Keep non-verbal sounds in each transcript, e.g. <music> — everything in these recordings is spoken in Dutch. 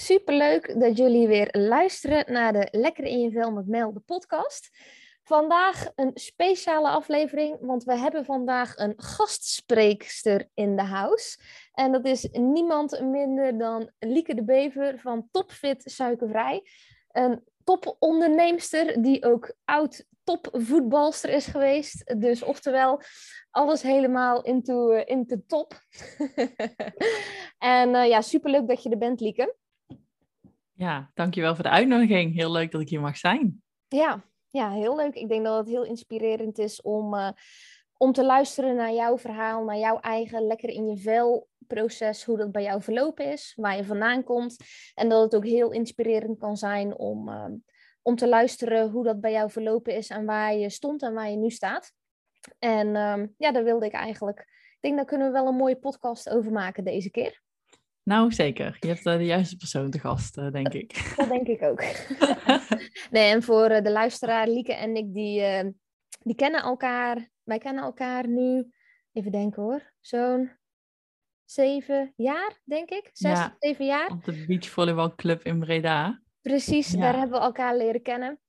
Superleuk dat jullie weer luisteren naar de Lekker in je vel met Mel, de podcast. Vandaag een speciale aflevering, want we hebben vandaag een gastspreekster in de house. En dat is niemand minder dan Lieke de Bever van Topfit Suikervrij. Een toponderneemster die ook oud topvoetbalster is geweest. Dus oftewel, alles helemaal into, uh, into top. <laughs> en uh, ja, superleuk dat je er bent, Lieke. Ja, dankjewel voor de uitnodiging. Heel leuk dat ik hier mag zijn. Ja, ja heel leuk. Ik denk dat het heel inspirerend is om, uh, om te luisteren naar jouw verhaal, naar jouw eigen lekker in je vel proces, hoe dat bij jou verlopen is, waar je vandaan komt. En dat het ook heel inspirerend kan zijn om, uh, om te luisteren hoe dat bij jou verlopen is en waar je stond en waar je nu staat. En uh, ja, daar wilde ik eigenlijk. Ik denk, daar kunnen we wel een mooie podcast over maken deze keer. Nou, zeker. Je hebt uh, de juiste persoon te gast, uh, denk ik. <laughs> Dat denk ik ook. <laughs> nee, en voor uh, de luisteraar, Lieke en ik, die, die kennen elkaar. Wij kennen elkaar nu, even denken hoor, zo'n zeven jaar, denk ik. Zes, Ja, zeven jaar. Op de beachvolleybalclub in Breda. Precies, Ja. daar hebben we elkaar leren kennen.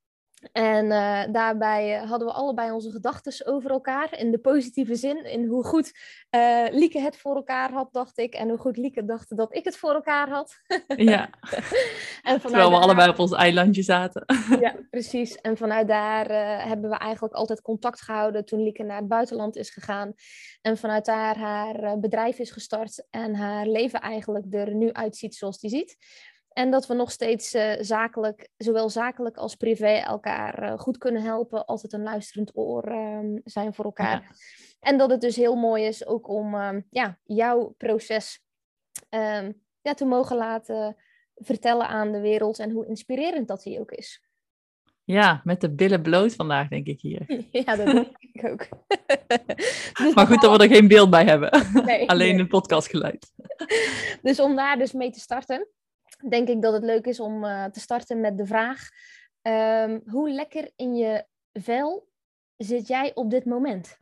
En eh, daarbij eh, hadden we allebei onze gedachten over elkaar. In de positieve zin. In hoe goed eh, Lieke het voor elkaar had, dacht ik. En hoe goed Lieke dacht dat ik het voor elkaar had. <laughs> Ja, en terwijl we daar- allebei op ons eilandje zaten. Ja, precies. En vanuit daar hebben we eigenlijk altijd contact gehouden toen Lieke naar het buitenland is gegaan. En vanuit daar haar bedrijf is gestart en haar leven eigenlijk er nu uitziet zoals die ziet. En dat we nog steeds eh, zakelijk, zowel zakelijk als privé, elkaar eh, goed kunnen helpen. Altijd een luisterend oor ehm, zijn voor elkaar. Ja. En dat het dus heel mooi is ook om ehm, ja, jouw proces ehm, ja, te mogen laten vertellen aan de wereld. En hoe inspirerend dat die ook is. Ja, met de billen bloot vandaag, denk ik hier. <laughs> Ja, dat denk ik ook. dus, <laughs> Maar goed dat we er geen beeld bij hebben. Nee, <laughs> Alleen nee. een podcastgeluid. dus om daar dus mee te starten, denk ik dat het leuk is om eh, te starten met de vraag: ehm, hoe lekker in je vel zit jij op dit moment?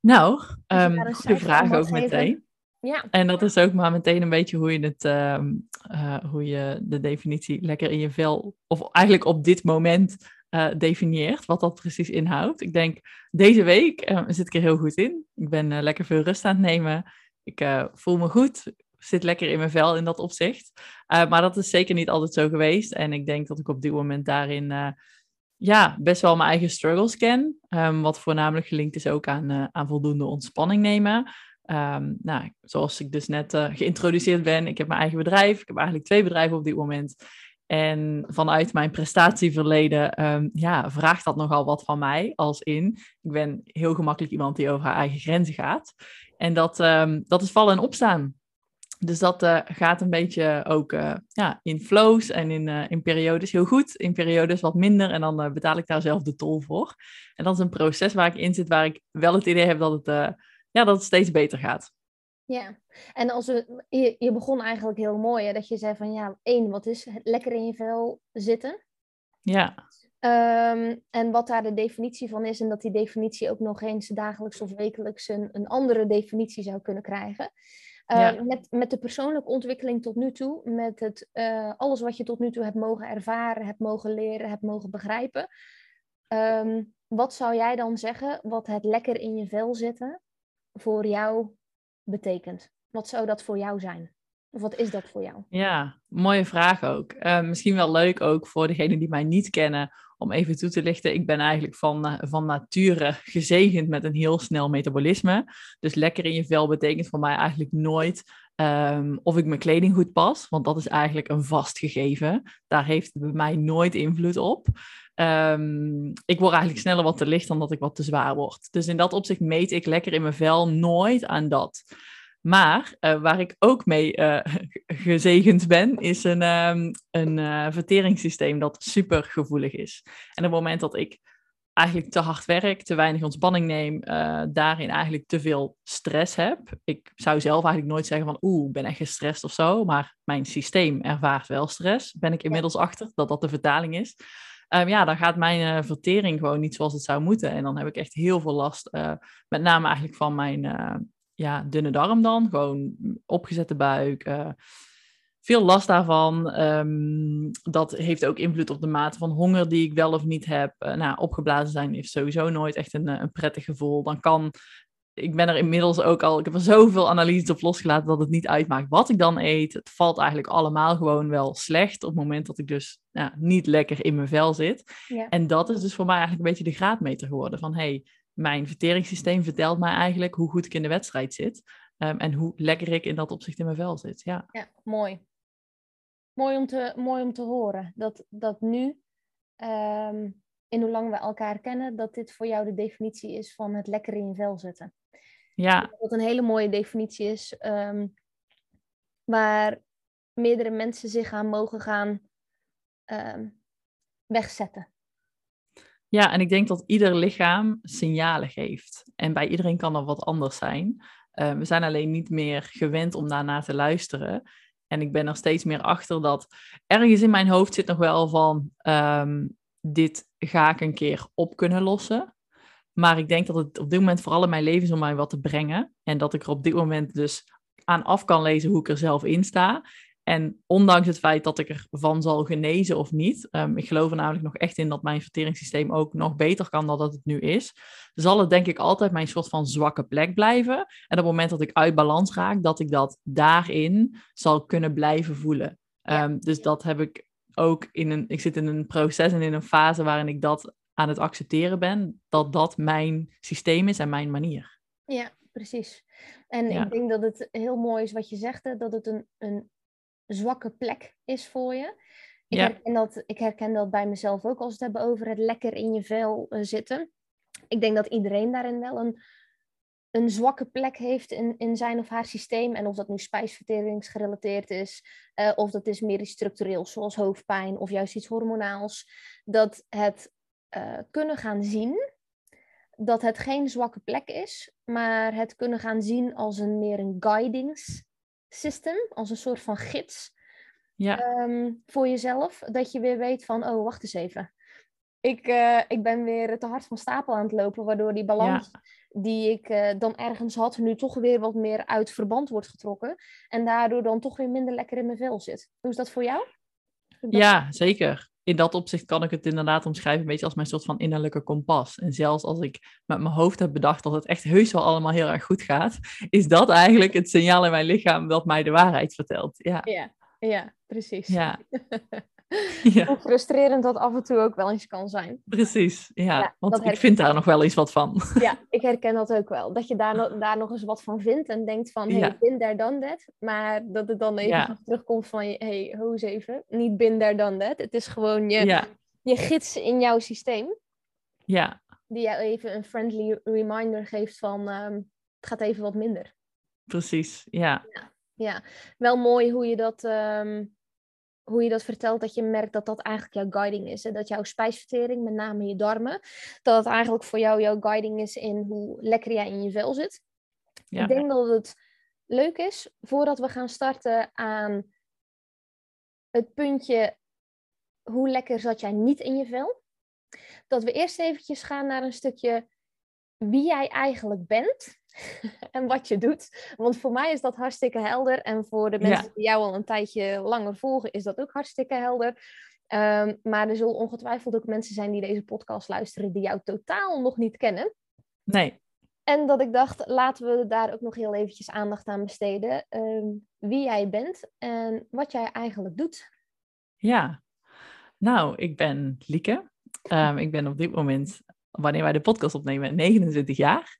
Nou, een goede vraag ook meteen. Ja, En dat is ook maar meteen een beetje hoe je, het, ehm, eh, hoe je de definitie lekker in je vel, of eigenlijk op dit moment eh, definieert, wat dat precies inhoudt. Ik denk, deze week zit ik er heel goed in. Ik ben lekker veel rust aan het nemen. Ik voel me goed, zit lekker in mijn vel in dat opzicht. Eh, maar dat is zeker niet altijd zo geweest. En ik denk dat ik op dit moment daarin eh, ja, best wel mijn eigen struggles ken. Ehm, wat voornamelijk gelinkt is ook aan, eh, aan voldoende ontspanning nemen. Ehm, nou, zoals ik dus net geïntroduceerd ben, ik heb mijn eigen bedrijf. Ik heb eigenlijk twee bedrijven op dit moment. En vanuit mijn prestatieverleden ehm, ja, vraagt dat nogal wat van mij. Als in, ik ben heel gemakkelijk iemand die over haar eigen grenzen gaat. En dat, dat is vallen en opstaan. Dus dat eh, gaat een beetje ook eh, ja, in flows en in, eh, in periodes heel goed, in periodes wat minder. En dan betaal ik daar zelf de tol voor. En dat is een proces waar ik in zit, waar ik wel het idee heb dat het, ja, dat het steeds beter gaat. ja. En als we, je, je begon eigenlijk heel mooi, hè, dat je zei van ja, één, wat is het lekker in je vel zitten? Ja, Ehm, en wat daar de definitie van is, en dat die definitie ook nog eens dagelijks of wekelijks een, een andere definitie zou kunnen krijgen. Ja. met, met de persoonlijke ontwikkeling tot nu toe, met het, eh, alles wat je tot nu toe hebt mogen ervaren, hebt mogen leren, hebt mogen begrijpen. Ehm, wat zou jij dan zeggen wat het lekker in je vel zitten voor jou betekent? Wat zou dat voor jou zijn? Of wat is dat voor jou? ja, mooie vraag ook. Eh, misschien wel leuk ook voor degenen die mij niet kennen, om even toe te lichten. Ik ben eigenlijk van, eh, van nature gezegend met een heel snel metabolisme. Dus lekker in je vel betekent voor mij eigenlijk nooit ehm, of ik mijn kleding goed pas, want dat is eigenlijk een vast gegeven. Daar heeft het bij mij nooit invloed op. Ehm, ik word eigenlijk sneller wat te licht dan dat ik wat te zwaar word. Dus in dat opzicht meet ik lekker in mijn vel nooit aan dat. Maar eh, waar ik ook mee eh, <laughs> gezegend ben, is een, ehm, een eh, verteringssysteem dat super gevoelig is. En op het moment dat ik eigenlijk te hard werk, te weinig ontspanning neem, daarin eigenlijk te veel stress heb. Ik zou zelf eigenlijk nooit zeggen van oeh, ik ben echt gestrest of zo, maar mijn systeem ervaart wel stress. Ben ik inmiddels achter dat dat de vertaling is. Ehm, ja, dan gaat mijn eh, vertering gewoon niet zoals het zou moeten. En dan heb ik echt heel veel last, met name eigenlijk van mijn ja, dunne darm dan. Gewoon opgezette buik, eh, veel last daarvan. Ehm, dat heeft ook invloed op de mate van honger die ik wel of niet heb. Uh, nou, opgeblazen zijn is sowieso nooit echt een, een prettig gevoel. Dan kan ik ben er inmiddels ook al, ik heb er zoveel analyses op losgelaten dat het niet uitmaakt wat ik dan eet. Het valt eigenlijk allemaal gewoon wel slecht op het moment dat ik dus niet lekker in mijn vel zit. Ja. En dat is dus voor mij eigenlijk een beetje de graadmeter geworden van hey, mijn verteringssysteem vertelt mij eigenlijk hoe goed ik in de wedstrijd zit. Um, en hoe lekker ik in dat opzicht in mijn vel zit. Ja, ja mooi. Mooi om te, mooi om te horen dat, dat nu, um, in hoe lang we elkaar kennen, dat dit voor jou de definitie is van het lekker in je vel zitten. Ja. Wat een hele mooie definitie is, um, waar meerdere mensen zich aan mogen gaan wegzetten. Ja, en ik denk dat ieder lichaam signalen geeft. En bij iedereen kan dat wat anders zijn. Uh, we zijn alleen niet meer gewend om daarnaar te luisteren. En ik ben er steeds meer achter dat ergens in mijn hoofd zit nog wel van: um, dit ga ik een keer op kunnen lossen. Maar ik denk dat het op dit moment vooral in mijn leven is om mij wat te brengen. En dat ik er op dit moment dus aan af kan lezen hoe ik er zelf in sta. En ondanks het feit dat ik ervan zal genezen of niet, um, ik geloof er namelijk nog echt in dat mijn verteringssysteem ook nog beter kan dan dat het nu is, zal het denk ik altijd mijn soort van zwakke plek blijven. En op het moment dat ik uit balans raak, dat ik dat daarin zal kunnen blijven voelen. Um, dus dat heb ik ook in een, ik zit in een proces en in een fase waarin ik dat aan het accepteren ben dat dat mijn systeem is en mijn manier. Ja, precies. En ik denk dat het heel mooi is wat je zegt, dat het een, een zwakke plek is voor je. Ik, ja. herken dat, ik herken dat bij mezelf ook als we het hebben over het lekker in je vel uh, zitten. Ik denk dat iedereen daarin wel een, een zwakke plek heeft in, in zijn of haar systeem. En of dat nu spijsverteringsgerelateerd is, uh, of dat is meer iets structureel, zoals hoofdpijn of juist iets hormonaals. Dat het uh, kunnen gaan zien dat het geen zwakke plek is, maar het kunnen gaan zien als een meer een guidings system, als een soort van gids ja. um, voor jezelf. Dat je weer weet van, oh, wacht eens even. Ik, uh, ik ben weer te hard van stapel aan het lopen, waardoor die balans ja. die ik uh, dan ergens had, nu toch weer wat meer uit verband wordt getrokken. En daardoor dan toch weer minder lekker in mijn vel zit. Hoe is dat voor jou? Ja, zeker in dat opzicht kan ik het inderdaad omschrijven een beetje als mijn soort van innerlijke kompas. En zelfs als ik met mijn hoofd heb bedacht dat het echt heus wel allemaal heel erg goed gaat, is dat eigenlijk het signaal in mijn lichaam dat mij de waarheid vertelt. Ja, ja, ja precies. Ja. <laughs> ja. Hoe frustrerend dat af en toe ook wel eens kan zijn. Precies, ja. ja want ik vind daar nog wel eens wat van. <laughs> Ja, ik herken dat ook wel. Dat je daar, no daar nog eens wat van vindt en denkt van, hey, ja. bin there, done that. Maar dat het dan even terugkomt van, hey, ho eens even. Niet bin there, done that. Het is gewoon je, je gids in jouw systeem. Ja. Die jou even een friendly reminder geeft van, um, het gaat even wat minder. Precies, ja. Ja, wel mooi hoe je dat... Um, hoe je dat vertelt, dat je merkt dat dat eigenlijk jouw guiding is. Hè? Dat jouw spijsvertering, met name je darmen, dat het eigenlijk voor jou jouw guiding is in hoe lekker jij in je vel zit. Ja. Ik denk dat het leuk is, voordat we gaan starten aan het puntje hoe lekker zat jij niet in je vel, dat we eerst eventjes gaan naar een stukje wie jij eigenlijk bent <laughs> en wat je doet. Want voor mij is dat hartstikke helder. En voor de mensen die jou al een tijdje langer volgen, is dat ook hartstikke helder. Um, maar er zullen ongetwijfeld ook mensen zijn die deze podcast luisteren, die jou totaal nog niet kennen. Nee. En dat ik dacht, laten we daar ook nog heel eventjes aandacht aan besteden. Um, wie jij bent en wat jij eigenlijk doet. Ja, nou, ik ben Lieke. Um, ik ben op dit moment, wanneer wij de podcast opnemen, 29 jaar.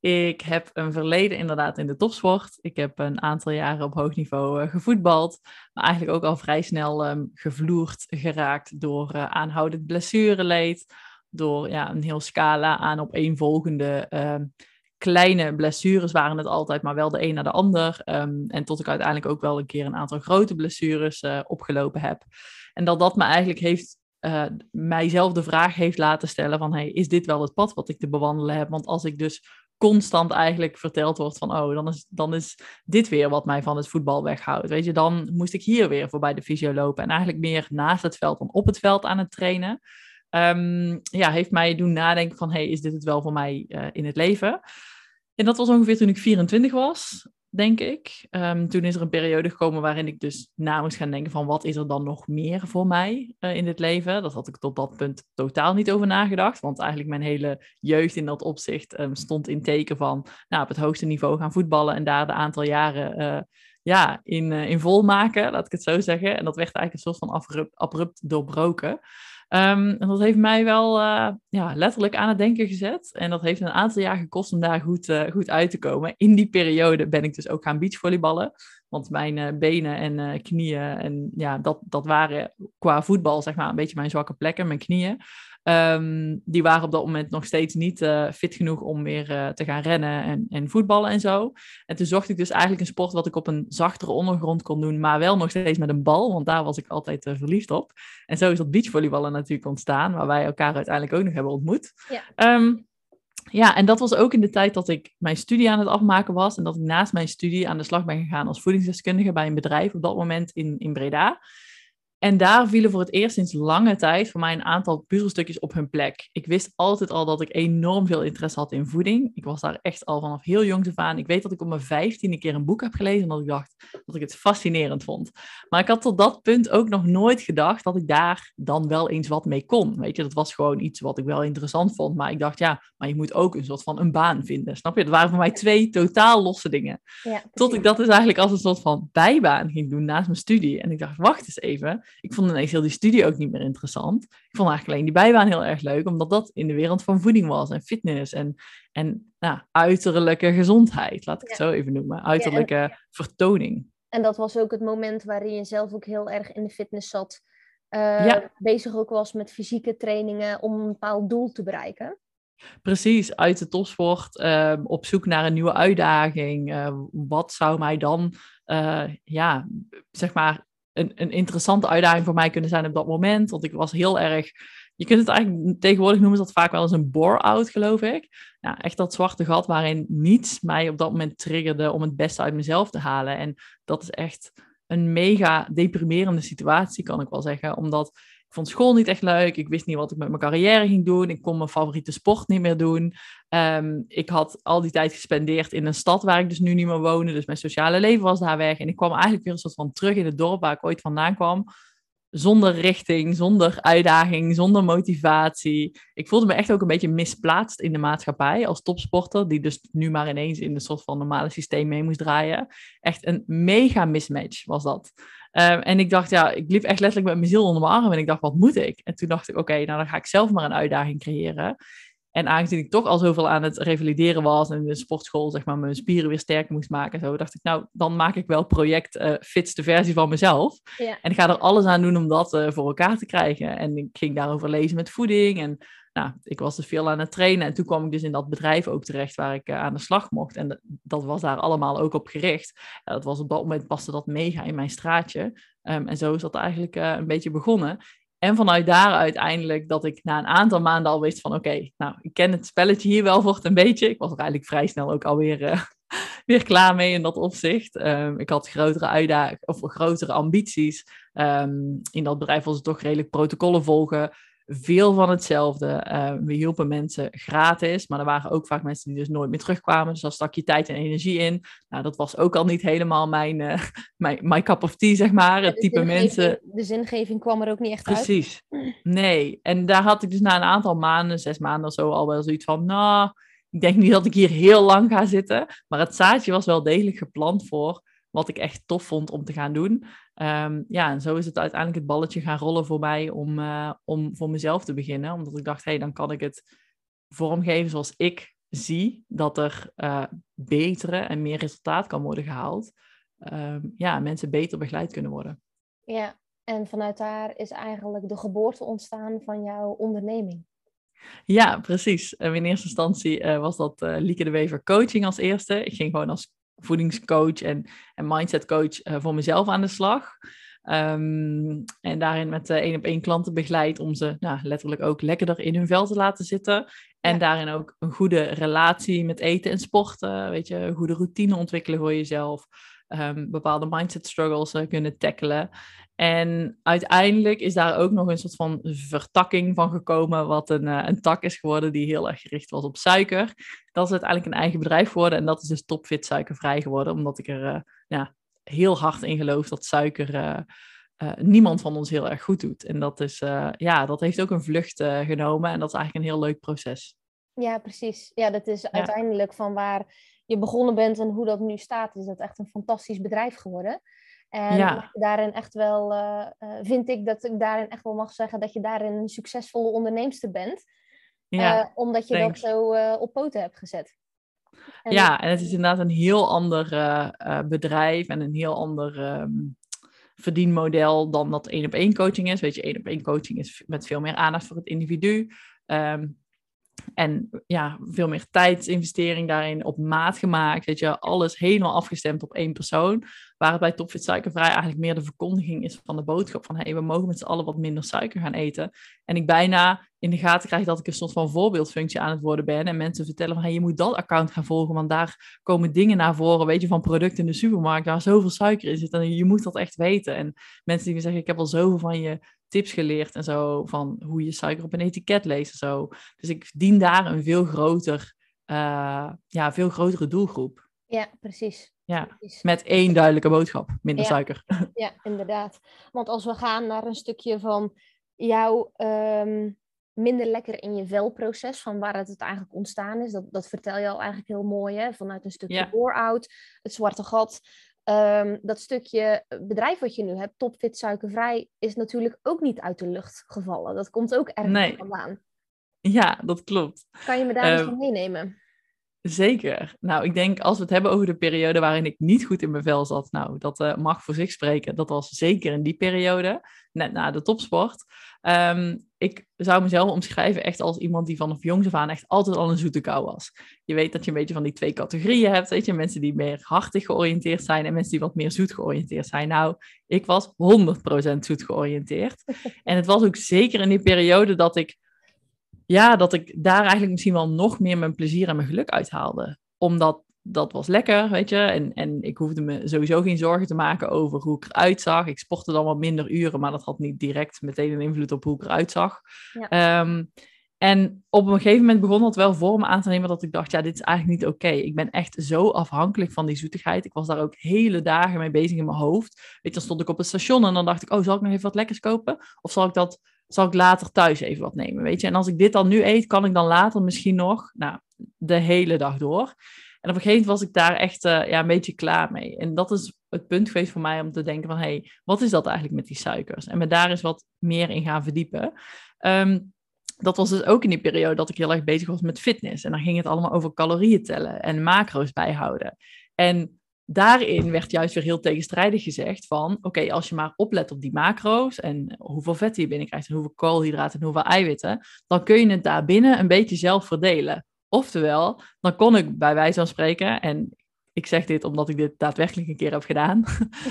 Ik heb een verleden inderdaad in de topsport. Ik heb een aantal jaren op hoog niveau uh, gevoetbald. Maar eigenlijk ook al vrij snel um, gevloerd geraakt door uh, aanhoudend blessureleed. Door ja, een heel scala aan opeenvolgende um, kleine blessures waren het altijd, maar wel de een na de ander. Um, en tot ik uiteindelijk ook wel een keer een aantal grote blessures uh, opgelopen heb. En dat dat me eigenlijk heeft mijzelf de vraag heeft laten stellen van hey, is dit wel het pad wat ik te bewandelen heb? Want als ik dus constant eigenlijk verteld wordt van, oh, dan is, dan is dit weer wat mij van het voetbal weghoudt. Weet je, dan moest ik hier weer voorbij de fysio lopen en eigenlijk meer naast het veld dan op het veld aan het trainen. Um, ja, heeft mij doen nadenken van, hey, is dit het wel voor mij uh, in het leven? En dat was ongeveer toen ik 24 was. Denk ik. Ehm, toen is er een periode gekomen waarin ik dus na moest gaan denken van wat is er dan nog meer voor mij uh, in dit leven. Dat had ik tot dat punt totaal niet over nagedacht. Want eigenlijk mijn hele jeugd in dat opzicht um, stond in teken van nou, op het hoogste niveau gaan voetballen en daar de aantal jaren uh, ja, in, uh, in vol maken, laat ik het zo zeggen. En dat werd eigenlijk een soort van abrupt doorbroken. Um, en dat heeft mij wel uh, ja, letterlijk aan het denken gezet. En dat heeft een aantal jaar gekost om daar goed, uh, goed uit te komen. In die periode ben ik dus ook gaan beachvolleyballen. Want mijn uh, benen en knieën, en ja, dat, dat waren qua voetbal zeg maar een beetje mijn zwakke plekken, mijn knieën. Um, die waren op dat moment nog steeds niet uh, fit genoeg om weer uh, te gaan rennen en, en, voetballen en zo. En toen zocht ik dus eigenlijk een sport wat ik op een zachtere ondergrond kon doen, maar wel nog steeds met een bal, want daar was ik altijd uh, verliefd op. En zo is dat beachvolleyballen natuurlijk ontstaan, waar wij elkaar uiteindelijk ook nog hebben ontmoet. Ja. Um, ja, en dat was ook in de tijd dat ik mijn studie aan het afmaken was en dat ik naast mijn studie aan de slag ben gegaan als voedingsdeskundige bij een bedrijf op dat moment in, in Breda. En daar vielen voor het eerst sinds lange tijd voor mij een aantal puzzelstukjes op hun plek. Ik wist altijd al dat ik enorm veel interesse had in voeding. Ik was daar echt al vanaf heel jong af aan. Ik weet dat ik op mijn vijftiende keer een boek heb gelezen en dat ik dacht dat ik het fascinerend vond. Maar ik had tot dat punt ook nog nooit gedacht dat ik daar dan wel eens wat mee kon. Weet je, dat was gewoon iets wat ik wel interessant vond. Maar ik dacht, ja, maar je moet ook een soort van een baan vinden. Snap je? Dat waren voor mij twee totaal losse dingen. Ja, tot ik dat dus eigenlijk als een soort van bijbaan ging doen naast mijn studie. En ik dacht, wacht eens even ik vond ineens heel die studie ook niet meer interessant. Ik vond eigenlijk alleen die bijbaan heel erg leuk, omdat dat in de wereld van voeding was en fitness en, en nou, uiterlijke gezondheid, laat ik het zo even noemen. Uiterlijke vertoning. En dat was ook het moment waarin je zelf ook heel erg in de fitness zat. Uh, bezig ook was met fysieke trainingen om een bepaald doel te bereiken. Precies, uit de topsport, uh, op zoek naar een nieuwe uitdaging. Uh, wat zou mij dan, ja, zeg maar, een, een interessante uitdaging voor mij kunnen zijn op dat moment. Want ik was heel erg. Je kunt het eigenlijk tegenwoordig noemen dat vaak wel eens een bore-out, geloof ik. Ja, echt dat zwarte gat waarin niets mij op dat moment triggerde om het beste uit mezelf te halen. En dat is echt een mega deprimerende situatie, kan ik wel zeggen. Omdat vond school niet echt leuk. Ik wist niet wat ik met mijn carrière ging doen. Ik kon mijn favoriete sport niet meer doen. Um, ik had al die tijd gespendeerd in een stad waar ik dus nu niet meer woonde. Dus mijn sociale leven was daar weg. En ik kwam eigenlijk weer een soort van terug in het dorp waar ik ooit vandaan kwam. Zonder richting, zonder uitdaging, zonder motivatie. Ik voelde me echt ook een beetje misplaatst in de maatschappij als topsporter, die dus nu maar ineens in een soort van normale systeem mee moest draaien. Echt een mega mismatch was dat. Um, en ik dacht, ja, ik liep echt letterlijk met mijn ziel onder mijn arm en ik dacht, wat moet ik? En toen dacht ik, oké, nou dan ga ik zelf maar een uitdaging creëren. En aangezien ik toch al zoveel aan het revalideren was en in de sportschool zeg maar mijn spieren weer sterker moest maken, zo dacht ik, nou dan maak ik wel project uh, fitste versie van mezelf. Ja. En ik ga er alles aan doen om dat uh, voor elkaar te krijgen. En ik ging daarover lezen met voeding en nou, ik was dus veel aan het trainen en toen kwam ik dus in dat bedrijf ook terecht waar ik uh, aan de slag mocht. En dat was daar allemaal ook op gericht. Uh, dat was op dat moment paste dat mega in mijn straatje. Um, en zo is dat eigenlijk uh, een beetje begonnen. En vanuit daar uiteindelijk dat ik na een aantal maanden al wist van oké, nou, ik ken het spelletje hier wel voor een beetje. Ik was er eigenlijk vrij snel ook alweer <laughs> weer klaar mee in dat opzicht. Um, ik had grotere uitdagingen of grotere ambities. Um, in dat bedrijf was het toch redelijk protocollen volgen veel van hetzelfde. Uh, we hielpen mensen gratis, maar er waren ook vaak mensen die dus nooit meer terugkwamen. Dus daar stak je tijd en energie in. Nou, dat was ook al niet helemaal mijn, uh, <laughs> mijn, mijn cup of tea, zeg maar. Het type mensen. De zingeving kwam er ook niet echt Precies. uit. Precies. Nee. En daar had ik dus na een aantal maanden, zes maanden of zo, al wel zoiets van, nou, ik denk niet dat ik hier heel lang ga zitten. Maar het zaadje was wel degelijk geplant voor wat ik echt tof vond om te gaan doen. Um, ja, en zo is het uiteindelijk het balletje gaan rollen voor mij om, uh, om voor mezelf te beginnen. Omdat ik dacht, hé, hey, dan kan ik het vormgeven zoals ik zie dat er uh, betere en meer resultaat kan worden gehaald. Um, ja, mensen beter begeleid kunnen worden. Ja, en vanuit daar is eigenlijk de geboorte ontstaan van jouw onderneming. Ja, precies. in eerste instantie uh, was dat uh, Lieke de Wever coaching als eerste. Ik ging gewoon als voedingscoach en, en mindsetcoach uh, voor mezelf aan de slag. Um, en daarin met uh, één op één klanten begeleid om ze nou, letterlijk ook lekkerder in hun vel te laten zitten. En daarin ook een goede relatie met eten en sporten. Weet je, een goede routine ontwikkelen voor jezelf. Um, bepaalde mindset struggles uh, kunnen tackelen. En uiteindelijk is daar ook nog een soort van vertakking van gekomen, wat een, uh, een tak is geworden die heel erg gericht was op suiker. Dat is uiteindelijk een eigen bedrijf geworden en dat is dus Topfit suikervrij geworden, omdat ik er uh, ja, heel hard in geloof dat suiker uh, niemand van ons heel erg goed doet. En dat, is, ja, dat heeft ook een vlucht genomen en dat is eigenlijk een heel leuk proces. Ja, precies. Ja, dat is uiteindelijk van waar je begonnen bent en hoe dat nu staat, is dat echt een fantastisch bedrijf geworden. En ja. daarin echt wel, uh, vind ik dat ik daarin echt wel mag zeggen dat je daarin een succesvolle onderneemster bent. Ja, uh, omdat je dat zo op poten hebt gezet. En ja, en het is inderdaad een heel ander bedrijf en een heel ander um, verdienmodel dan dat één op één coaching is. Weet je, één op één coaching is met veel meer aandacht voor het individu. Um, en ja, veel meer tijdsinvestering daarin op maat gemaakt. Weet je, alles helemaal afgestemd op één persoon. Waar het bij Topfit Suikervrij eigenlijk meer de verkondiging is van de boodschap van hey, we mogen met z'n allen wat minder suiker gaan eten. En ik bijna in de gaten krijg dat ik een soort van voorbeeldfunctie aan het worden ben. En mensen vertellen van hey, je moet dat account gaan volgen, want daar komen dingen naar voren, weet je, van producten in de supermarkt waar zoveel suiker in zit. En je moet dat echt weten. En mensen die me zeggen, ik heb al zoveel van je tips geleerd en zo van hoe je suiker op een etiket leest en zo. Dus ik dien daar een veel groter, uh, ja, veel grotere doelgroep. Ja, precies. Ja, met één duidelijke boodschap, minder suiker. <laughs> Ja, inderdaad. Want als we gaan naar een stukje van jouw um, minder lekker in je velproces, van waar het, het eigenlijk ontstaan is, dat, dat vertel je al eigenlijk heel mooi, hè? vanuit een stukje ja. bore-out, het zwarte gat. Um, dat stukje bedrijf wat je nu hebt, Topfit Suikervrij, is natuurlijk ook niet uit de lucht gevallen. Dat komt ook ergens nee. vandaan. Ja, dat klopt. Kan je me daar eens uh, van meenemen? Zeker. Nou, ik denk als we het hebben over de periode waarin ik niet goed in mijn vel zat, nou, dat uh, mag voor zich spreken. Dat was zeker in die periode, net na de topsport. Um, ik zou mezelf omschrijven echt als iemand die vanaf jongs af aan echt altijd al een zoete kou was. Je weet dat je een beetje van die twee categorieën hebt, weet je, mensen die meer hartig georiënteerd zijn en mensen die wat meer zoet georiënteerd zijn. Nou, ik was 100% zoet georiënteerd. <laughs> En het was ook zeker in die periode dat ik ja, dat ik daar eigenlijk misschien wel nog meer mijn plezier en mijn geluk uithaalde. Omdat dat was lekker, weet je. En, en ik hoefde me sowieso geen zorgen te maken over hoe ik eruit zag. Ik sportte dan wat minder uren, maar dat had niet direct meteen een invloed op hoe ik eruit zag. Ja. Um, en op een gegeven moment begon dat wel voor me aan te nemen dat ik dacht, ja, dit is eigenlijk niet oké. Ik ben echt zo afhankelijk van die zoetigheid. Ik was daar ook hele dagen mee bezig in mijn hoofd. Weet je, dan stond ik op het station en dan dacht ik, oh, zal ik nog even wat lekkers kopen? Of zal ik dat zal ik later thuis even wat nemen, weet je. En als ik dit dan nu eet, kan ik dan later misschien nog, nou, de hele dag door. En op een gegeven moment was ik daar echt uh, ja, een beetje klaar mee. En dat is het punt geweest voor mij om te denken van, hé, hey, wat is dat eigenlijk met die suikers? En me daar eens wat meer in gaan verdiepen. Um, dat was dus ook in die periode dat ik heel erg bezig was met fitness. En dan ging het allemaal over calorieën tellen en macro's bijhouden. En daarin werd juist weer heel tegenstrijdig gezegd van, oké, als je maar oplet op die macro's en hoeveel vet je binnenkrijgt en hoeveel koolhydraten en hoeveel eiwitten, dan kun je het daarbinnen een beetje zelf verdelen. Oftewel, dan kon ik bij wijze van spreken, en ik zeg dit omdat ik dit daadwerkelijk een keer heb gedaan. <laughs>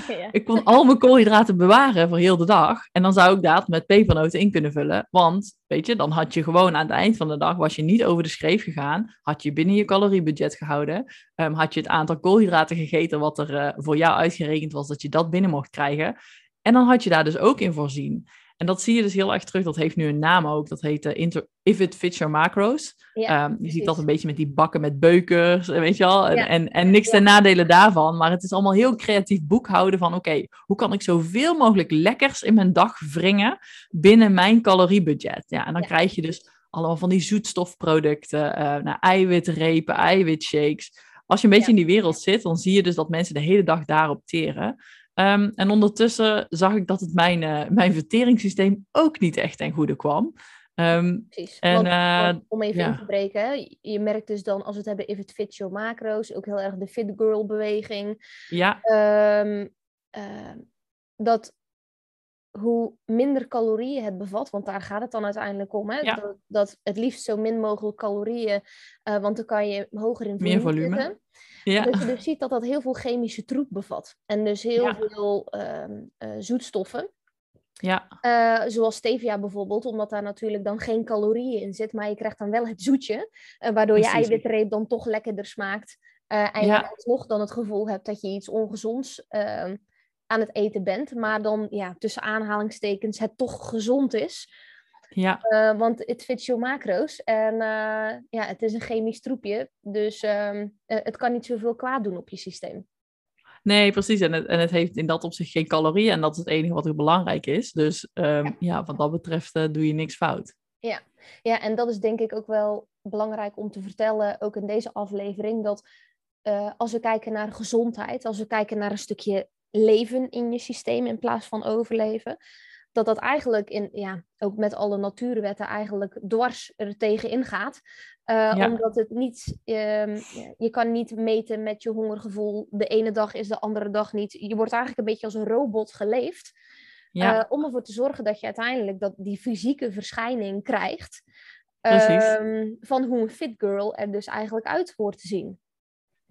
Ja. ik kon al mijn koolhydraten bewaren voor heel de dag. En dan zou ik dat met pepernoten in kunnen vullen. Want, weet je, dan had je gewoon aan het eind van de dag, was je niet over de schreef gegaan. Had je binnen je caloriebudget gehouden. Um, had je het aantal koolhydraten gegeten wat er uh, voor jou uitgerekend was, dat je dat binnen mocht krijgen. En dan had je daar dus ook in voorzien. En dat zie je dus heel erg terug. Dat heeft nu een naam ook. Dat heet uh, inter If It Fits Your Macros. Ja, um, je ziet dat een beetje met die bakken met beukers, weet je wel. En, en, en, niks ten nadelen daarvan. Maar het is allemaal heel creatief boekhouden van... oké, hoe kan ik zoveel mogelijk lekkers in mijn dag wringen... binnen mijn caloriebudget? Ja, en dan krijg je dus allemaal van die zoetstofproducten... Uh, nou, eiwitrepen, eiwitshakes... Als je een beetje in die wereld zit, dan zie je dus dat mensen de hele dag daarop teren. Um, en ondertussen zag ik dat het mijn, uh, mijn verteringssysteem ook niet echt ten goede kwam. Um, Precies. En, want, uh, om even ja. in te breken, je merkt dus dan als we het hebben if it fits your macro's, ook heel erg de fit girl beweging. Ja. Um, uh, dat hoe minder calorieën het bevat, want daar gaat het dan uiteindelijk om. Hè? Ja. Dat, dat, het liefst zo min mogelijk calorieën, uh, want dan kan je hoger in volume, Meer volume. Zitten. Ja. Dat je dus ziet dat dat heel veel chemische troep bevat. En dus heel ja. veel uh, uh, zoetstoffen. Ja. Uh, zoals stevia bijvoorbeeld, omdat daar natuurlijk dan geen calorieën in zit, maar je krijgt dan wel het zoetje, waardoor Precies. je eiwitreep dan toch lekkerder smaakt. en ja. je nog dan het gevoel hebt dat je iets ongezonds ehm, aan het eten bent, maar dan ja, tussen aanhalingstekens het toch gezond is. Ja. Uh, want het fits je macro's en uh, ja, het is een chemisch troepje, dus uh, het kan niet zoveel kwaad doen op je systeem. Nee, precies. En het, en het heeft in dat opzicht geen calorieën en dat is het enige wat er belangrijk is. Dus um, ja. ja. wat dat betreft doe je niks fout. Ja. ja, en dat is denk ik ook wel belangrijk om te vertellen, ook in deze aflevering, dat als we kijken naar gezondheid, als we kijken naar een stukje leven in je systeem in plaats van overleven. Dat dat eigenlijk in, ja, ook met alle natuurwetten eigenlijk dwars er tegenin gaat. Uh, Omdat het niet, um, je kan niet meten met je hongergevoel. De ene dag is de andere dag niet. Je wordt eigenlijk een beetje als een robot geleefd. Ja. Uh, om ervoor te zorgen dat je uiteindelijk dat die fysieke verschijning krijgt. Um, van hoe een fit girl er dus eigenlijk uit hoort te zien.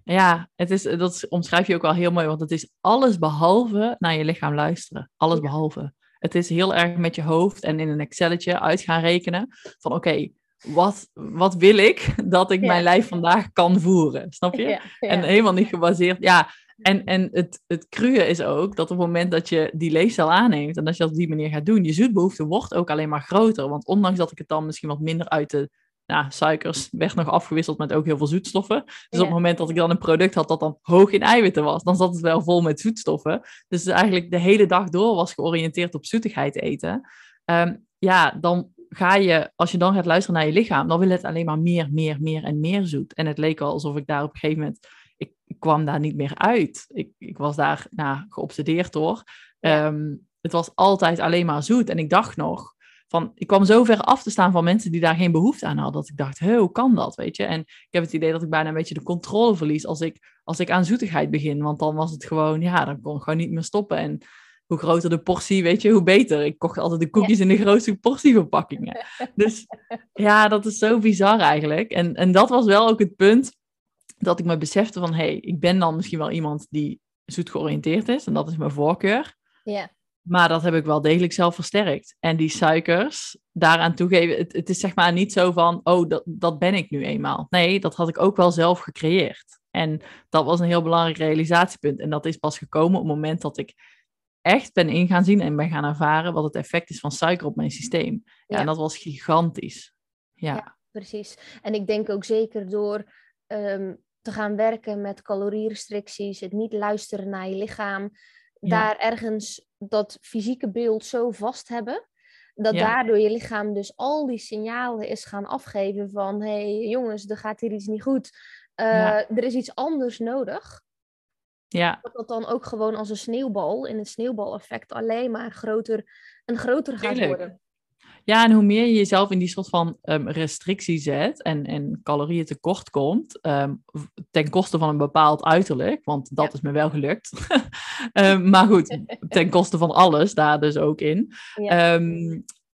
Ja, het is, dat omschrijf je ook wel heel mooi, want het is alles behalve naar je lichaam luisteren. Alles behalve. Het is heel erg met je hoofd en in een Excelletje uit gaan rekenen van oké, wat, wat wil ik <laughs> dat ik mijn lijf vandaag kan voeren? Snap je? En helemaal niet gebaseerd. Ja, en, en het, het is ook dat op het moment dat je die leefstijl aanneemt en als je dat op die manier gaat doen, je zoetbehoefte wordt ook alleen maar groter. Want ondanks dat ik het dan misschien wat minder uit de nou, suikers werd nog afgewisseld met ook heel veel zoetstoffen. Dus op het moment dat ik dan een product had dat dan hoog in eiwitten was, dan zat het wel vol met zoetstoffen. Dus eigenlijk de hele dag door was georiënteerd op zoetigheid eten. Um, ja, dan ga je, als je dan gaat luisteren naar je lichaam, dan wil het alleen maar meer, meer, meer en meer zoet. En het leek al alsof ik daar op een gegeven moment, ik, ik kwam daar niet meer uit. Ik, ik was daar nou, geobsedeerd door. Um, het was altijd alleen maar zoet. En ik dacht nog, van, ik kwam zo ver af te staan van mensen die daar geen behoefte aan hadden, dat ik dacht, hoe kan dat, weet je? En ik heb het idee dat ik bijna een beetje de controle verlies als ik, als ik aan zoetigheid begin, want dan was het gewoon, ja, dan kon ik gewoon niet meer stoppen. En hoe groter de portie, weet je, hoe beter. Ik kocht altijd de koekjes in de grootste portieverpakkingen. <laughs> Dus ja, dat is zo bizar eigenlijk. En, en dat was wel ook het punt dat ik me besefte van, hé, hey, ik ben dan misschien wel iemand die zoet georiënteerd is, en dat is mijn voorkeur. Ja. Maar dat heb ik wel degelijk zelf versterkt. En die suikers daaraan toegeven, het, het is zeg maar niet zo van, oh, dat, dat ben ik nu eenmaal. Nee, dat had ik ook wel zelf gecreëerd. En dat was een heel belangrijk realisatiepunt. En dat is pas gekomen op het moment dat ik echt ben in gaan zien en ben gaan ervaren wat het effect is van suiker op mijn systeem. Ja, En dat was gigantisch. Ja. ja. precies. En ik denk ook zeker door um, te gaan werken met calorierestricties, het niet luisteren naar je lichaam, daar ergens dat fysieke beeld zo vast hebben. Dat daardoor je lichaam dus al die signalen is gaan afgeven van... hé hey, jongens, er gaat hier iets niet goed. Uh, Er is iets anders nodig. Ja. Dat dat dan ook gewoon als een sneeuwbal, in het sneeuwbaleffect, alleen maar groter en groter gaat worden. Ja, en hoe meer je jezelf in die soort van um, restrictie zet en, en calorieën tekort komt, um, ten koste van een bepaald uiterlijk, want dat is me wel gelukt. um, <laughs> maar goed, ten koste van alles, daar dus ook in. Ja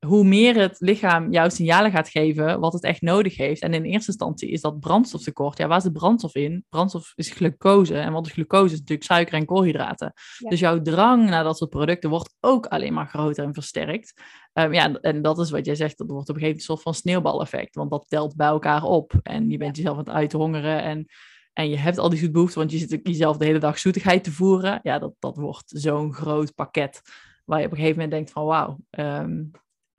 hoe meer het lichaam jouw signalen gaat geven wat het echt nodig heeft. En in eerste instantie is dat brandstoftekort. Ja, waar is de brandstof in? Brandstof is glucose. En wat is glucose? Is natuurlijk suiker en koolhydraten. Dus jouw drang naar dat soort producten wordt ook alleen maar groter en versterkt. Um, ja, en dat is wat jij zegt. Dat wordt op een gegeven moment een soort van sneeuwbaleffect. Want dat telt bij elkaar op. En je bent jezelf aan het uithongeren. En, en je hebt al die zoetbehoeften, want je zit jezelf de hele dag zoetigheid te voeren. Ja, dat, dat wordt zo'n groot pakket. Waar je op een gegeven moment denkt van wauw, um,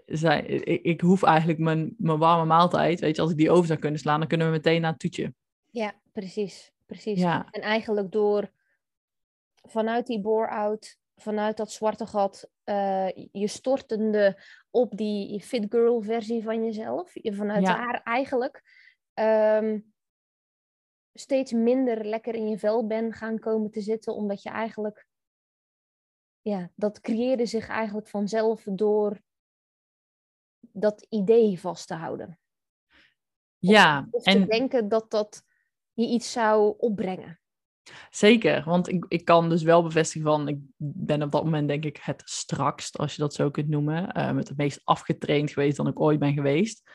zij, ik, ik, hoef eigenlijk mijn, mijn warme maaltijd, weet je, als ik die over zou kunnen slaan, dan kunnen we meteen naar het toetje. Ja, precies. precies. Ja. En eigenlijk door vanuit die bore-out, vanuit dat zwarte gat, uh, je stortende op die fit girl versie van jezelf, je vanuit daar eigenlijk um, steeds minder lekker in je vel ben gaan komen te zitten, omdat je eigenlijk, ja, dat creëerde zich eigenlijk vanzelf door dat idee vast te houden. Ja, of, en te denken dat dat je iets zou opbrengen. Zeker, want ik, ik kan dus wel bevestigen van, ik ben op dat moment denk ik het strakst, als je dat zo kunt noemen, uh, met het meest afgetraind geweest dan ik ooit ben geweest.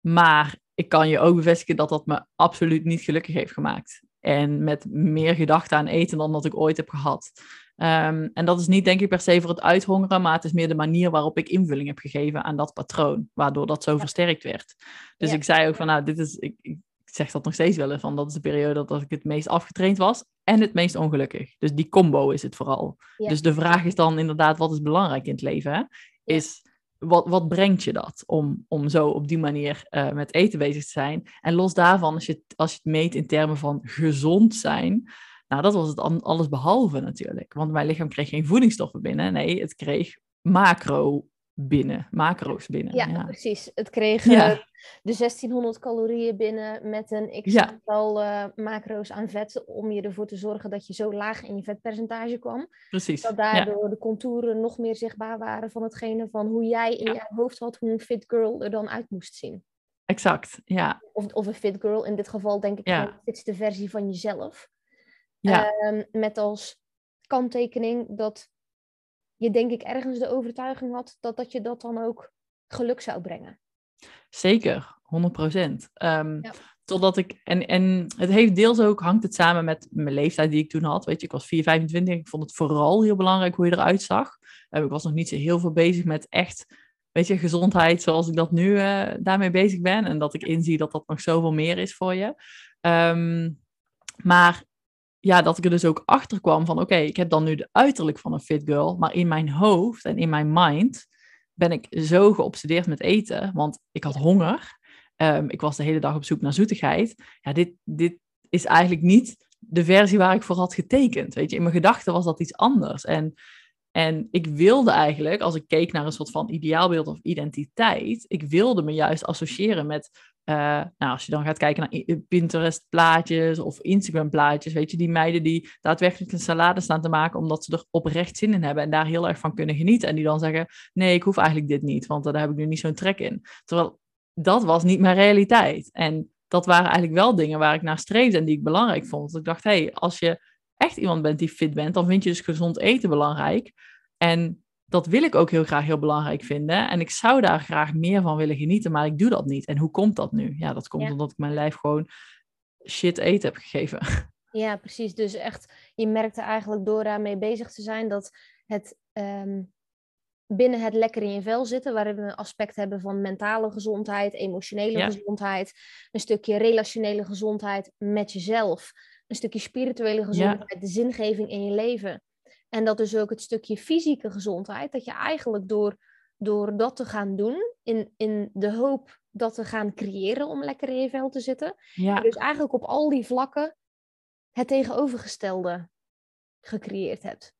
Maar ik kan je ook bevestigen dat dat me absoluut niet gelukkig heeft gemaakt. En met meer gedachten aan eten dan dat ik ooit heb gehad. Um, en dat is niet, denk ik, per se voor het uithongeren, maar het is meer de manier waarop ik invulling heb gegeven aan dat patroon, waardoor dat zo versterkt werd. Dus ik zei ook van, nou, dit is, ik, ik zeg dat nog steeds wel eens van, dat is de periode dat ik het meest afgetraind was en het meest ongelukkig. Dus die combo is het vooral. Dus de vraag is dan inderdaad, wat is belangrijk in het leven? Hè? Is, wat, wat brengt je dat om, om zo op die manier uh, met eten bezig te zijn? En los daarvan, als je, als je het meet in termen van gezond zijn, nou, dat was het alles behalve natuurlijk. Want mijn lichaam kreeg geen voedingsstoffen binnen. Nee, het kreeg macro binnen, macro's binnen. Ja, precies. Het kreeg eh, de 1600 calorieën binnen met een x aantal uh, macro's aan vet om je ervoor te zorgen dat je zo laag in je vetpercentage kwam. Precies. Dat daardoor de contouren nog meer zichtbaar waren van hetgene van hoe jij in je hoofd had hoe een fit girl er dan uit moest zien. Exact, ja. Of, of een fit girl, in dit geval denk ik de fitste versie van jezelf. Ja. Ehm, met als kanttekening dat je denk ik ergens de overtuiging had dat, dat je dat dan ook geluk zou brengen. Zeker, 100 procent. Um, Totdat ik, en, en het heeft deels ook, hangt het samen met mijn leeftijd die ik toen had. Weet je, ik was 4, 25, ik vond het vooral heel belangrijk hoe je eruit zag. Uh, ik was nog niet zo heel veel bezig met echt, weet je, gezondheid zoals ik dat nu uh, daarmee bezig ben. En dat ik inzie dat dat nog zoveel meer is voor je. Um, maar ja, dat ik er dus ook achter kwam van oké, ik heb dan nu de uiterlijk van een fit girl, maar in mijn hoofd en in mijn mind ben ik zo geobsedeerd met eten, want ik had honger. Um, ik was de hele dag op zoek naar zoetigheid. Ja, dit, dit is eigenlijk niet de versie waar ik voor had getekend. Weet je, in mijn gedachten was dat iets anders. En, en ik wilde eigenlijk, als ik keek naar een soort van ideaalbeeld of identiteit, ik wilde me juist associëren met uh, nou, als je dan gaat kijken naar Pinterest-plaatjes of Instagram-plaatjes, weet je, die meiden die daadwerkelijk een salade staan te maken omdat ze er oprecht zin in hebben en daar heel erg van kunnen genieten. En die dan zeggen: Nee, ik hoef eigenlijk dit niet, want daar heb ik nu niet zo'n trek in. Terwijl dat was niet mijn realiteit. En dat waren eigenlijk wel dingen waar ik naar streefde en die ik belangrijk vond. Dus ik dacht: Hé, hey, als je echt iemand bent die fit bent, dan vind je dus gezond eten belangrijk. En dat wil ik ook heel graag heel belangrijk vinden. En ik zou daar graag meer van willen genieten, maar ik doe dat niet. En hoe komt dat nu? Ja, dat komt omdat ik mijn lijf gewoon shit eten heb gegeven. <laughs> Ja, precies. Dus echt, je merkte eigenlijk door daarmee bezig te zijn dat het ehm, binnen het lekker in je vel zitten, waarin we een aspect hebben van mentale gezondheid, emotionele gezondheid, een stukje relationele gezondheid met jezelf, een stukje spirituele gezondheid, de zingeving in je leven. En dat is ook het stukje fysieke gezondheid, dat je eigenlijk door, door dat te gaan doen, in, in de hoop dat te gaan creëren om lekker in je vel te zitten, ja. dus eigenlijk op al die vlakken het tegenovergestelde gecreëerd hebt.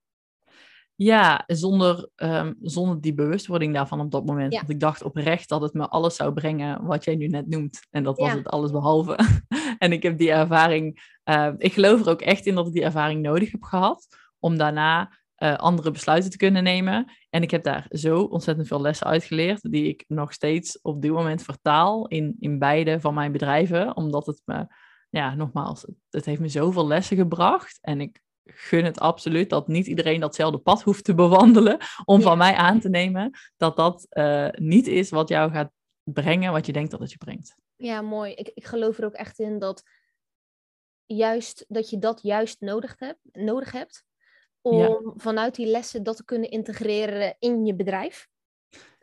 Ja, zonder, um, zonder die bewustwording daarvan op dat moment. Want ik dacht oprecht dat het me alles zou brengen wat jij nu net noemt. En dat was het alles behalve. <laughs> en ik heb die ervaring, uh, ik geloof er ook echt in dat ik die ervaring nodig heb gehad om daarna uh, andere besluiten te kunnen nemen. En ik heb daar zo ontzettend veel lessen uitgeleerd, die ik nog steeds op dit moment vertaal in, in beide van mijn bedrijven, omdat het me, ja, nogmaals, het, heeft me zoveel lessen gebracht. En ik gun het absoluut dat niet iedereen datzelfde pad hoeft te bewandelen om van mij aan te nemen dat dat uh, niet is wat jou gaat brengen wat je denkt dat het je brengt. Ja, mooi. Ik, ik geloof er ook echt in dat juist dat je dat juist nodig hebt, nodig hebt om vanuit die lessen dat te kunnen integreren in je bedrijf.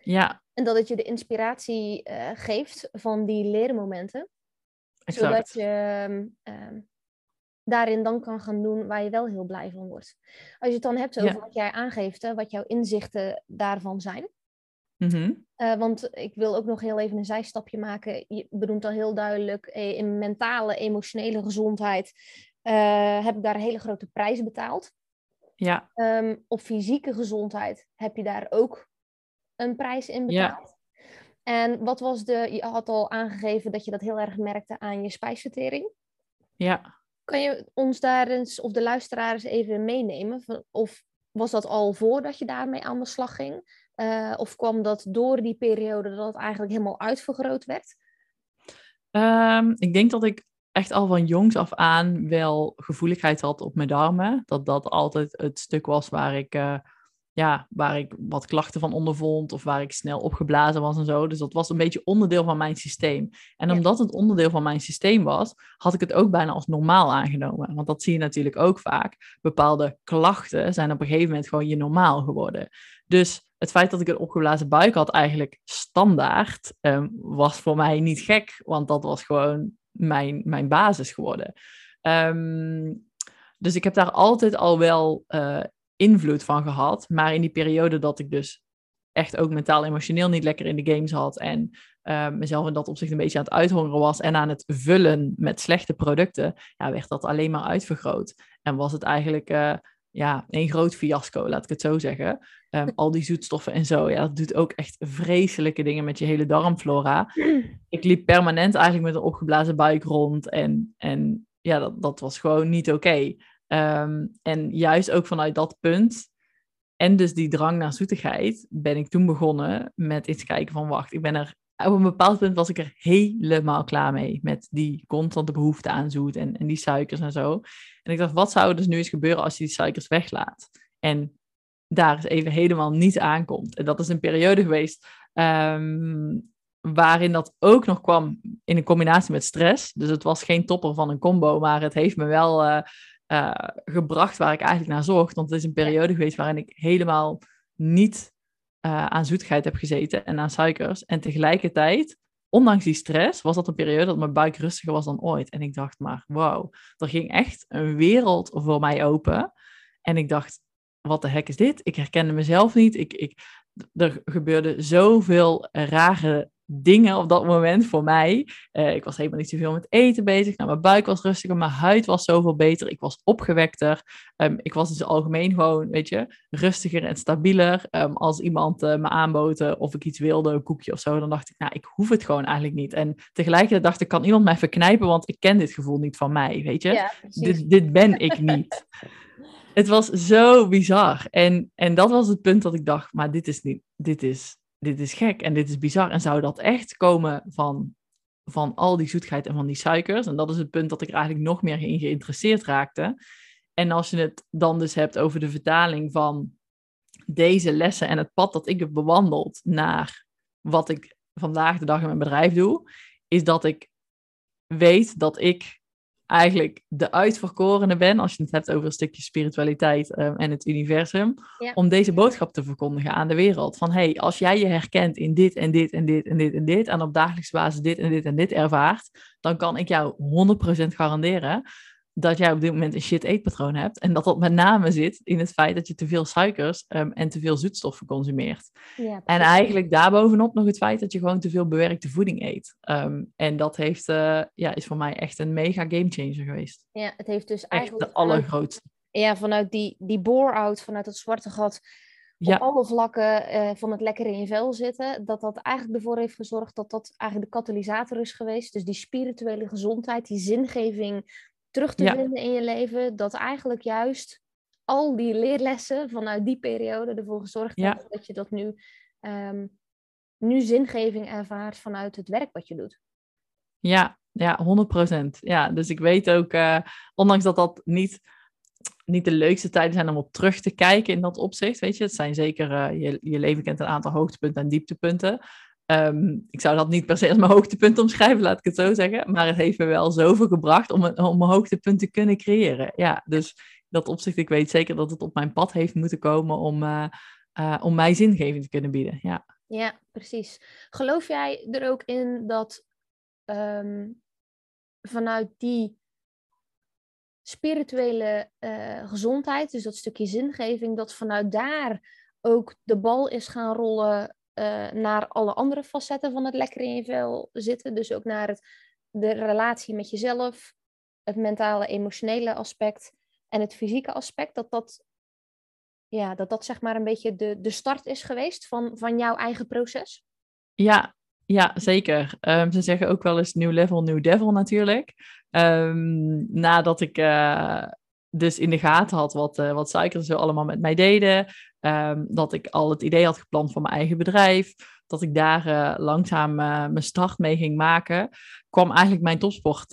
Ja. En dat het je de inspiratie uh, geeft van die leermomenten. Exact. Zodat je uh, daarin dan kan gaan doen waar je wel heel blij van wordt. Als je het dan hebt over wat jij aangeeft, hè, wat jouw inzichten daarvan zijn. Mm -hmm. uh, want ik wil ook nog heel even een zijstapje maken. Je benoemt al heel duidelijk, eh, in mentale, emotionele gezondheid heb ik daar een hele grote prijs betaald. Ja. Um, op fysieke gezondheid heb je daar ook een prijs in betaald. Ja. En wat was de, je had al aangegeven dat je dat heel erg merkte aan je spijsvertering. Ja. Kan je ons daar eens, of de luisteraars even meenemen? Of was dat al voordat je daarmee aan de slag ging? Uh, of kwam dat door die periode dat het eigenlijk helemaal uitvergroot werd? Um, ik denk dat ik echt al van jongs af aan wel gevoeligheid had op mijn darmen. Dat dat altijd het stuk was waar ik, uh, ja, waar ik wat klachten van ondervond of waar ik snel opgeblazen was en zo. Dus dat was een beetje onderdeel van mijn systeem. En omdat het onderdeel van mijn systeem was, had ik het ook bijna als normaal aangenomen. Want dat zie je natuurlijk ook vaak. Bepaalde klachten zijn op een gegeven moment gewoon je normaal geworden. Dus het feit dat ik een opgeblazen buik had eigenlijk standaard, um, was voor mij niet gek. Want dat was gewoon mijn, mijn basis geworden. Ehm, dus ik heb daar altijd al wel uh, invloed van gehad. Maar in die periode dat ik dus echt ook mentaal emotioneel niet lekker in de games had. En uh, mezelf in dat opzicht een beetje aan het uithongeren was. En aan het vullen met slechte producten. Ja, werd dat alleen maar uitvergroot. En was het eigenlijk uh, ja, een groot fiasco, laat ik het zo zeggen. Um, al die zoetstoffen en zo. Ja, dat doet ook echt vreselijke dingen met je hele darmflora. Ik liep permanent eigenlijk met een opgeblazen buik rond. En, en ja, dat, dat was gewoon niet oké. Um, en juist ook vanuit dat punt en dus die drang naar zoetigheid, ben ik toen begonnen met iets kijken van wacht, ik ben er op een bepaald punt was ik er helemaal klaar mee met die constante behoefte aan zoet en, en die suikers en zo. En ik dacht, wat zou er dus nu eens gebeuren als je die suikers weglaat? En daar is even helemaal niet aankomt. En dat is een periode geweest um, waarin dat ook nog kwam in een combinatie met stress. Dus het was geen topper van een combo, maar het heeft me wel uh, uh, gebracht waar ik eigenlijk naar zocht. Want het is een periode geweest waarin ik helemaal niet uh, aan zoetigheid heb gezeten en aan suikers. En tegelijkertijd, ondanks die stress, was dat een periode dat mijn buik rustiger was dan ooit. En ik dacht maar, wauw, er ging echt een wereld voor mij open. En ik dacht, wat de hek is dit? Ik herkende mezelf niet. Ik, ik, er gebeurde zoveel rare dingen op dat moment voor mij. Uh, ik was helemaal niet zoveel met eten bezig. Nou, mijn buik was rustiger, mijn huid was zoveel beter. Ik was opgewekter. Um, ik was in het algemeen gewoon, weet je, rustiger en stabieler. Um, als iemand uh, me aanboten of ik iets wilde, een koekje of zo, dan dacht ik, nou, ik hoef het gewoon eigenlijk niet. En tegelijkertijd dacht ik, kan iemand mij verknijpen, want ik ken dit gevoel niet van mij, weet je. Ja, dit, dit ben ik <laughs> niet. het was zo bizar. En, en dat was het punt dat ik dacht, maar dit is niet, dit is dit is gek en dit is bizar. En zou dat echt komen van, van al die zoetheid en van die suikers? En dat is het punt dat ik er eigenlijk nog meer in geïnteresseerd raakte. En als je het dan dus hebt over de vertaling van deze lessen en het pad dat ik heb bewandeld naar wat ik vandaag de dag in mijn bedrijf doe, is dat ik weet dat ik eigenlijk de uitverkorene ben, als je het hebt over een stukje spiritualiteit um, en het universum, om deze boodschap te verkondigen aan de wereld. Van hey, als jij je herkent in dit en dit en dit en dit en dit, en op dagelijkse basis dit en dit en dit ervaart, dan kan ik jou 100% garanderen dat jij op dit moment een shit eetpatroon hebt. En dat dat met name zit in het feit dat je te veel suikers um, en te veel zoetstoffen consumeert. Ja, en eigenlijk daarbovenop nog het feit dat je gewoon te veel bewerkte voeding eet. Um, en dat heeft, uh, ja, is voor mij echt een mega game changer geweest. Ja, het heeft dus echt eigenlijk... de allergrootste. Ja, vanuit die, die bore-out, vanuit het zwarte gat... Op ja. alle vlakken uh, van het lekker in je vel zitten, dat dat eigenlijk ervoor heeft gezorgd dat dat eigenlijk de katalysator is geweest. Dus die spirituele gezondheid, die zingeving, terug te ja. vinden in je leven. Dat eigenlijk juist al die leerlessen vanuit die periode ervoor gezorgd ja. hebben dat je dat nu, um, nu zingeving ervaart vanuit het werk wat je doet. Ja, ja, 100%. Ja, dus ik weet ook, uh, ondanks dat dat niet, niet de leukste tijden zijn om op terug te kijken in dat opzicht, weet je, het zijn zeker, uh, je, je leven kent een aantal hoogtepunten en dieptepunten. Um, ik zou dat niet per se als mijn hoogtepunt omschrijven, laat ik het zo zeggen. Maar het heeft me wel zoveel gebracht om een, om een hoogtepunt te kunnen creëren. Ja, dus dat opzicht, ik weet zeker dat het op mijn pad heeft moeten komen om, uh, uh, om mij zingeving te kunnen bieden. Ja. ja, precies. Geloof jij er ook in dat um, vanuit die spirituele uh, gezondheid, dus dat stukje zingeving, dat vanuit daar ook de bal is gaan rollen uh, naar alle andere facetten van het lekker in je vel zitten. Dus ook naar het, de relatie met jezelf, het mentale, emotionele aspect en het fysieke aspect. Dat dat, ja, dat, dat zeg maar een beetje de, de start is geweest van, van jouw eigen proces. Ja, ja zeker. Um, ze zeggen ook wel eens nieuw level, nieuw devil natuurlijk. Um, nadat ik uh, dus in de gaten had wat, uh, wat suikers zo allemaal met mij deden. Um, dat ik al het idee had gepland voor mijn eigen bedrijf. Dat ik daar uh, langzaam uh, mijn start mee ging maken. Kwam eigenlijk mijn topsport,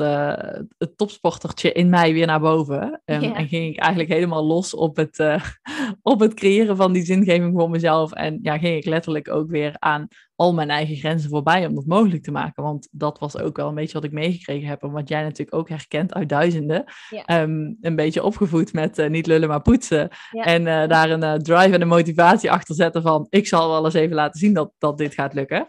het topsportertje in mij weer naar boven. Um, yeah. En ging ik eigenlijk helemaal los op het, <laughs> op het creëren van die zingeving voor mezelf. En ja, ging ik letterlijk ook weer aan al mijn eigen grenzen voorbij om dat mogelijk te maken. Want dat was ook wel een beetje wat ik meegekregen heb. En wat jij natuurlijk ook herkent uit duizenden. Um, een beetje opgevoed met uh, niet lullen, maar poetsen. En daar een drive en een motivatie achter zetten van... ik zal wel eens even laten zien dat, dat dit gaat lukken.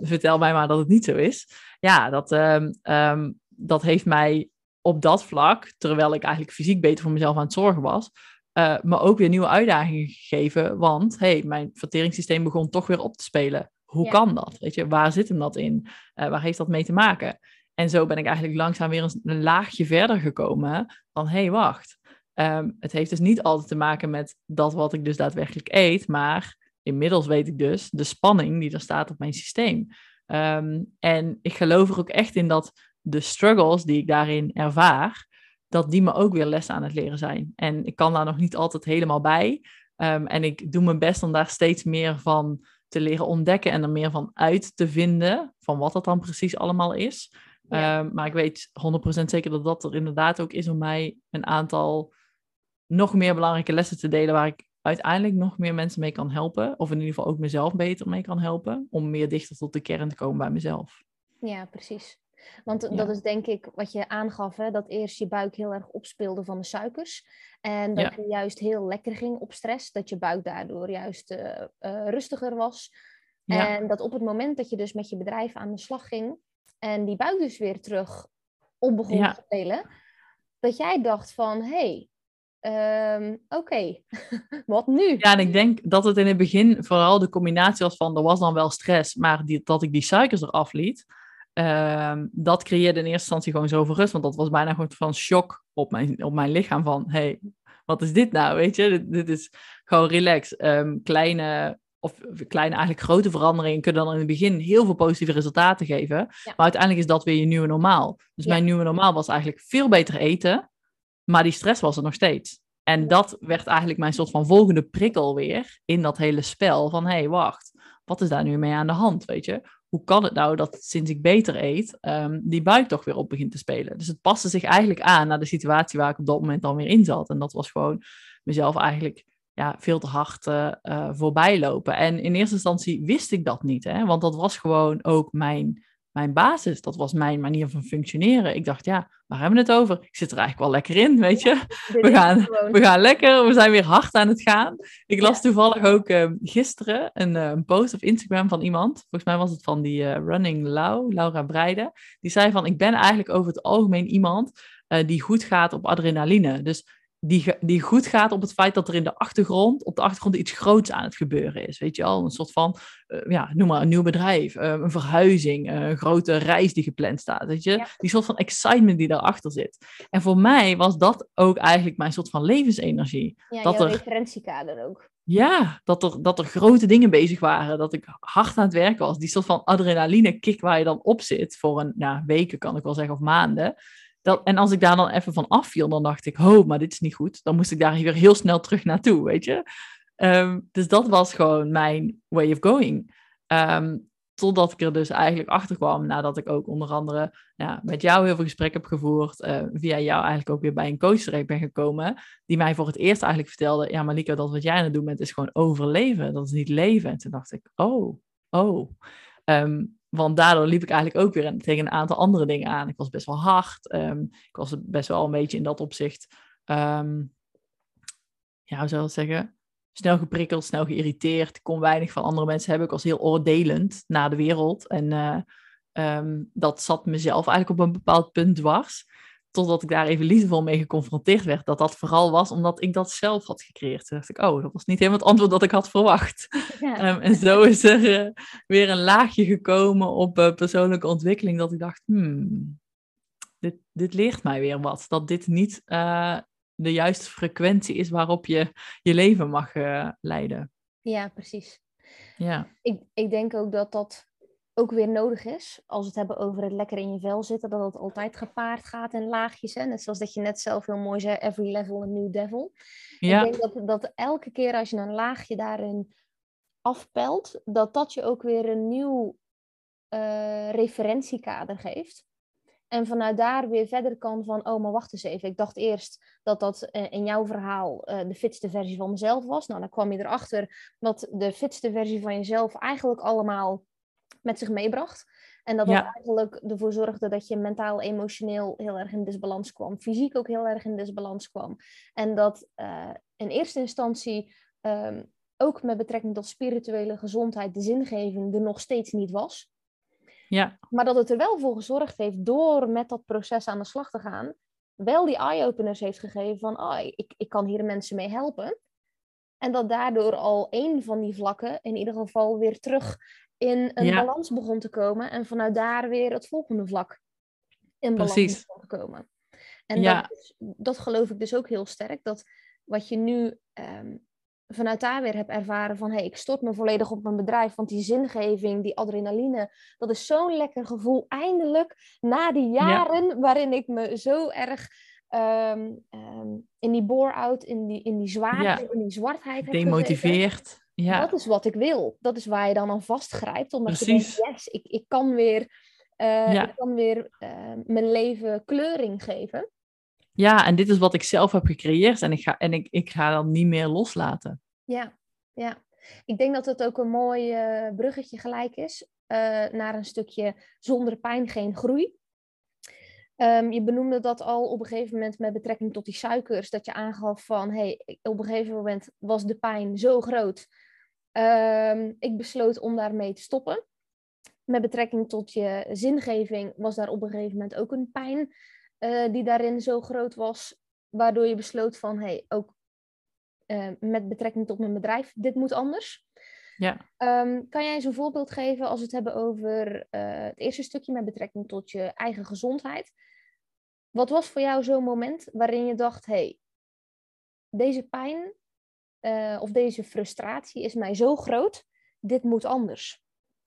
Vertel mij maar dat het niet zo is. Ja, dat, um, um, dat heeft mij op dat vlak, terwijl ik eigenlijk fysiek beter voor mezelf aan het zorgen was, uh, me ook weer nieuwe uitdagingen gegeven. Want hey, mijn verteringssysteem begon toch weer op te spelen. Hoe kan dat? Weet je, waar zit hem dat in? Uh, waar heeft dat mee te maken? En zo ben ik eigenlijk langzaam weer een, een laagje verder gekomen van hé, hey, wacht. Um, het heeft dus niet altijd te maken met dat wat ik dus daadwerkelijk eet, maar inmiddels weet ik dus de spanning die er staat op mijn systeem. Um, en ik geloof er ook echt in dat de struggles die ik daarin ervaar, dat die me ook weer les aan het leren zijn. En ik kan daar nog niet altijd helemaal bij. Um, en ik doe mijn best om daar steeds meer van te leren ontdekken en er meer van uit te vinden, van wat dat dan precies allemaal is. Um, maar ik weet 100% zeker dat dat er inderdaad ook is om mij een aantal nog meer belangrijke lessen te delen waar ik uiteindelijk nog meer mensen mee kan helpen. Of in ieder geval ook mezelf beter mee kan helpen. Om meer dichter tot de kern te komen bij mezelf. Ja, precies. Want dat is denk ik wat je aangaf, hè, dat eerst je buik heel erg opspeelde van de suikers. En dat je juist heel lekker ging op stress. Dat je buik daardoor juist uh, uh, rustiger was. En dat op het moment dat je dus met je bedrijf aan de slag ging. En die buik dus weer terug op begon te spelen. Dat jij dacht van, hé, hey, Um, Oké, <laughs> wat nu? Ja, en ik denk dat het in het begin vooral de combinatie was van er was dan wel stress, maar die, dat ik die suikers eraf liet, um, dat creëerde in eerste instantie gewoon zoveel rust. Want dat was bijna gewoon van shock op mijn, op mijn lichaam van, hey, wat is dit nou, weet je? Dit, dit is gewoon relax. Um, kleine, of kleine, eigenlijk grote veranderingen kunnen dan in het begin heel veel positieve resultaten geven. Maar uiteindelijk is dat weer je nieuwe normaal. Dus mijn nieuwe normaal was eigenlijk veel beter eten maar die stress was er nog steeds. En dat werd eigenlijk mijn soort van volgende prikkel weer in dat hele spel. Van hé, hey, wacht, wat is daar nu mee aan de hand, weet je? Hoe kan het nou dat sinds ik beter eet, um, die buik toch weer op begint te spelen? Dus het paste zich eigenlijk aan naar de situatie waar ik op dat moment dan weer in zat. En dat was gewoon mezelf eigenlijk ja, veel te hard uh, uh, voorbij lopen. En in eerste instantie wist ik dat niet, hè? want dat was gewoon ook mijn mijn basis. Dat was mijn manier van functioneren. Ik dacht, ja, waar hebben we het over? Ik zit er eigenlijk wel lekker in, weet je. We gaan, we gaan lekker, we zijn weer hard aan het gaan. Ik las toevallig ook uh, gisteren een, uh, een, post op Instagram van iemand. Volgens mij was het van die uh, Running Lau, Laura Breide. Die zei van, ik ben eigenlijk over het algemeen iemand die goed gaat op adrenaline. Dus die, die goed gaat op het feit dat er in de achtergrond, op de achtergrond iets groots aan het gebeuren is. Weet je al, een soort van, uh, ja, noem maar een nieuw bedrijf, uh, een verhuizing, uh, een grote reis die gepland staat. Weet je, die soort van excitement die daarachter zit. En voor mij was dat ook eigenlijk mijn soort van levensenergie. Ja, dat er, referentiekader ook. Ja, dat er, dat er grote dingen bezig waren, dat ik hard aan het werken was. Die soort van adrenaline kick waar je dan op zit voor een, nou, weken kan ik wel zeggen, of maanden. En als ik daar dan even van afviel, dan dacht ik, oh, maar dit is niet goed. Dan moest ik daar weer heel snel terug naartoe, weet je. Um, dus dat was gewoon mijn way of going. Um, totdat ik er dus eigenlijk achter kwam, nadat ik ook onder andere ja, met jou heel veel gesprekken heb gevoerd, uh, via jou eigenlijk ook weer bij een coach terecht ben gekomen, die mij voor het eerst eigenlijk vertelde, ja Malika, dat wat jij aan het doen bent is gewoon overleven, dat is niet leven. En toen dacht ik, oh, oh. Um, want daardoor liep ik eigenlijk ook weer tegen een aantal andere dingen aan. Ik was best wel hard. Um, ik was best wel een beetje in dat opzicht, um, ja, hoe zou ik zeggen? Snel geprikkeld, snel geïrriteerd. Ik kon weinig van andere mensen hebben. Ik was heel oordelend naar de wereld. En uh, um, dat zat mezelf eigenlijk op een bepaald punt dwars totdat ik daar even liefdevol mee geconfronteerd werd, dat dat vooral was omdat ik dat zelf had gecreëerd. Toen dacht ik, oh, dat was niet helemaal het antwoord dat ik had verwacht. Ja. Um, <laughs> en zo is er uh, weer een laagje gekomen op uh, persoonlijke ontwikkeling, dat ik dacht, hmm, dit, dit leert mij weer wat. Dat dit niet uh, de juiste frequentie is waarop je je leven mag leiden. Ja, precies. Ja. Ik, ik denk ook dat dat ook weer nodig is. Als we het hebben over het lekker in je vel zitten, dat het altijd gepaard gaat in laagjes. Hè? Net zoals dat je net zelf heel mooi zei, every level a new devil. Ja. Ik denk dat, dat elke keer als je een laagje daarin afpelt, dat dat je ook weer een nieuw uh, referentiekader geeft. En vanuit daar weer verder kan van, oh, maar wacht eens even. Ik dacht eerst dat dat eh, in jouw verhaal uh, de fitste versie van mezelf was. Nou, dan kwam je erachter dat de fitste versie van jezelf eigenlijk allemaal met zich meebracht. En dat dat eigenlijk ervoor zorgde dat je mentaal, emotioneel heel erg in disbalans kwam. Fysiek ook heel erg in disbalans kwam. En dat uh, in eerste instantie um, ook met betrekking tot spirituele gezondheid de zingeving er nog steeds niet was. Ja. Maar dat het er wel voor gezorgd heeft, door met dat proces aan de slag te gaan, wel die eye-openers heeft gegeven van, oh, ik, ik kan hier mensen mee helpen. En dat daardoor al één van die vlakken in ieder geval weer terug in een balans begon te komen. En vanuit daar weer het volgende vlak in balans begon te komen. En dat, dat geloof ik dus ook heel sterk. Dat wat je nu ehm, vanuit daar weer heb ervaren van... hey, ik stort me volledig op mijn bedrijf. Want die zingeving, die adrenaline... dat is zo'n lekker gevoel. Eindelijk, na die jaren waarin ik me zo erg... Ehm, ehm, in die bore-out, in die, in die zwaarte, in die zwartheid heb Demotiveerd. Ja. Dat is wat ik wil. Dat is waar je dan aan vastgrijpt. Omdat Precies. je denkt, yes, ik, ik kan weer, uh, ik kan weer uh, mijn leven kleuring geven. Ja, en dit is wat ik zelf heb gecreëerd en ik ga, en ik, ik ga dan niet meer loslaten. Ja, ja. Ik denk dat het ook een mooi uh, bruggetje gelijk is naar een stukje zonder pijn geen groei. Um, je benoemde dat al op een gegeven moment met betrekking tot die suikers, dat je aangaf van, hey, op een gegeven moment was de pijn zo groot. Um, ik besloot om daarmee te stoppen. Met betrekking tot je zingeving was daar op een gegeven moment ook een pijn uh, die daarin zo groot was, waardoor je besloot van, hey, ook uh, met betrekking tot mijn bedrijf, dit moet anders. Ja. Um, kan jij eens een voorbeeld geven als we het hebben over uh, het eerste stukje met betrekking tot je eigen gezondheid? Wat was voor jou zo'n moment waarin je dacht: hey, deze pijn uh, of deze frustratie is mij zo groot, dit moet anders?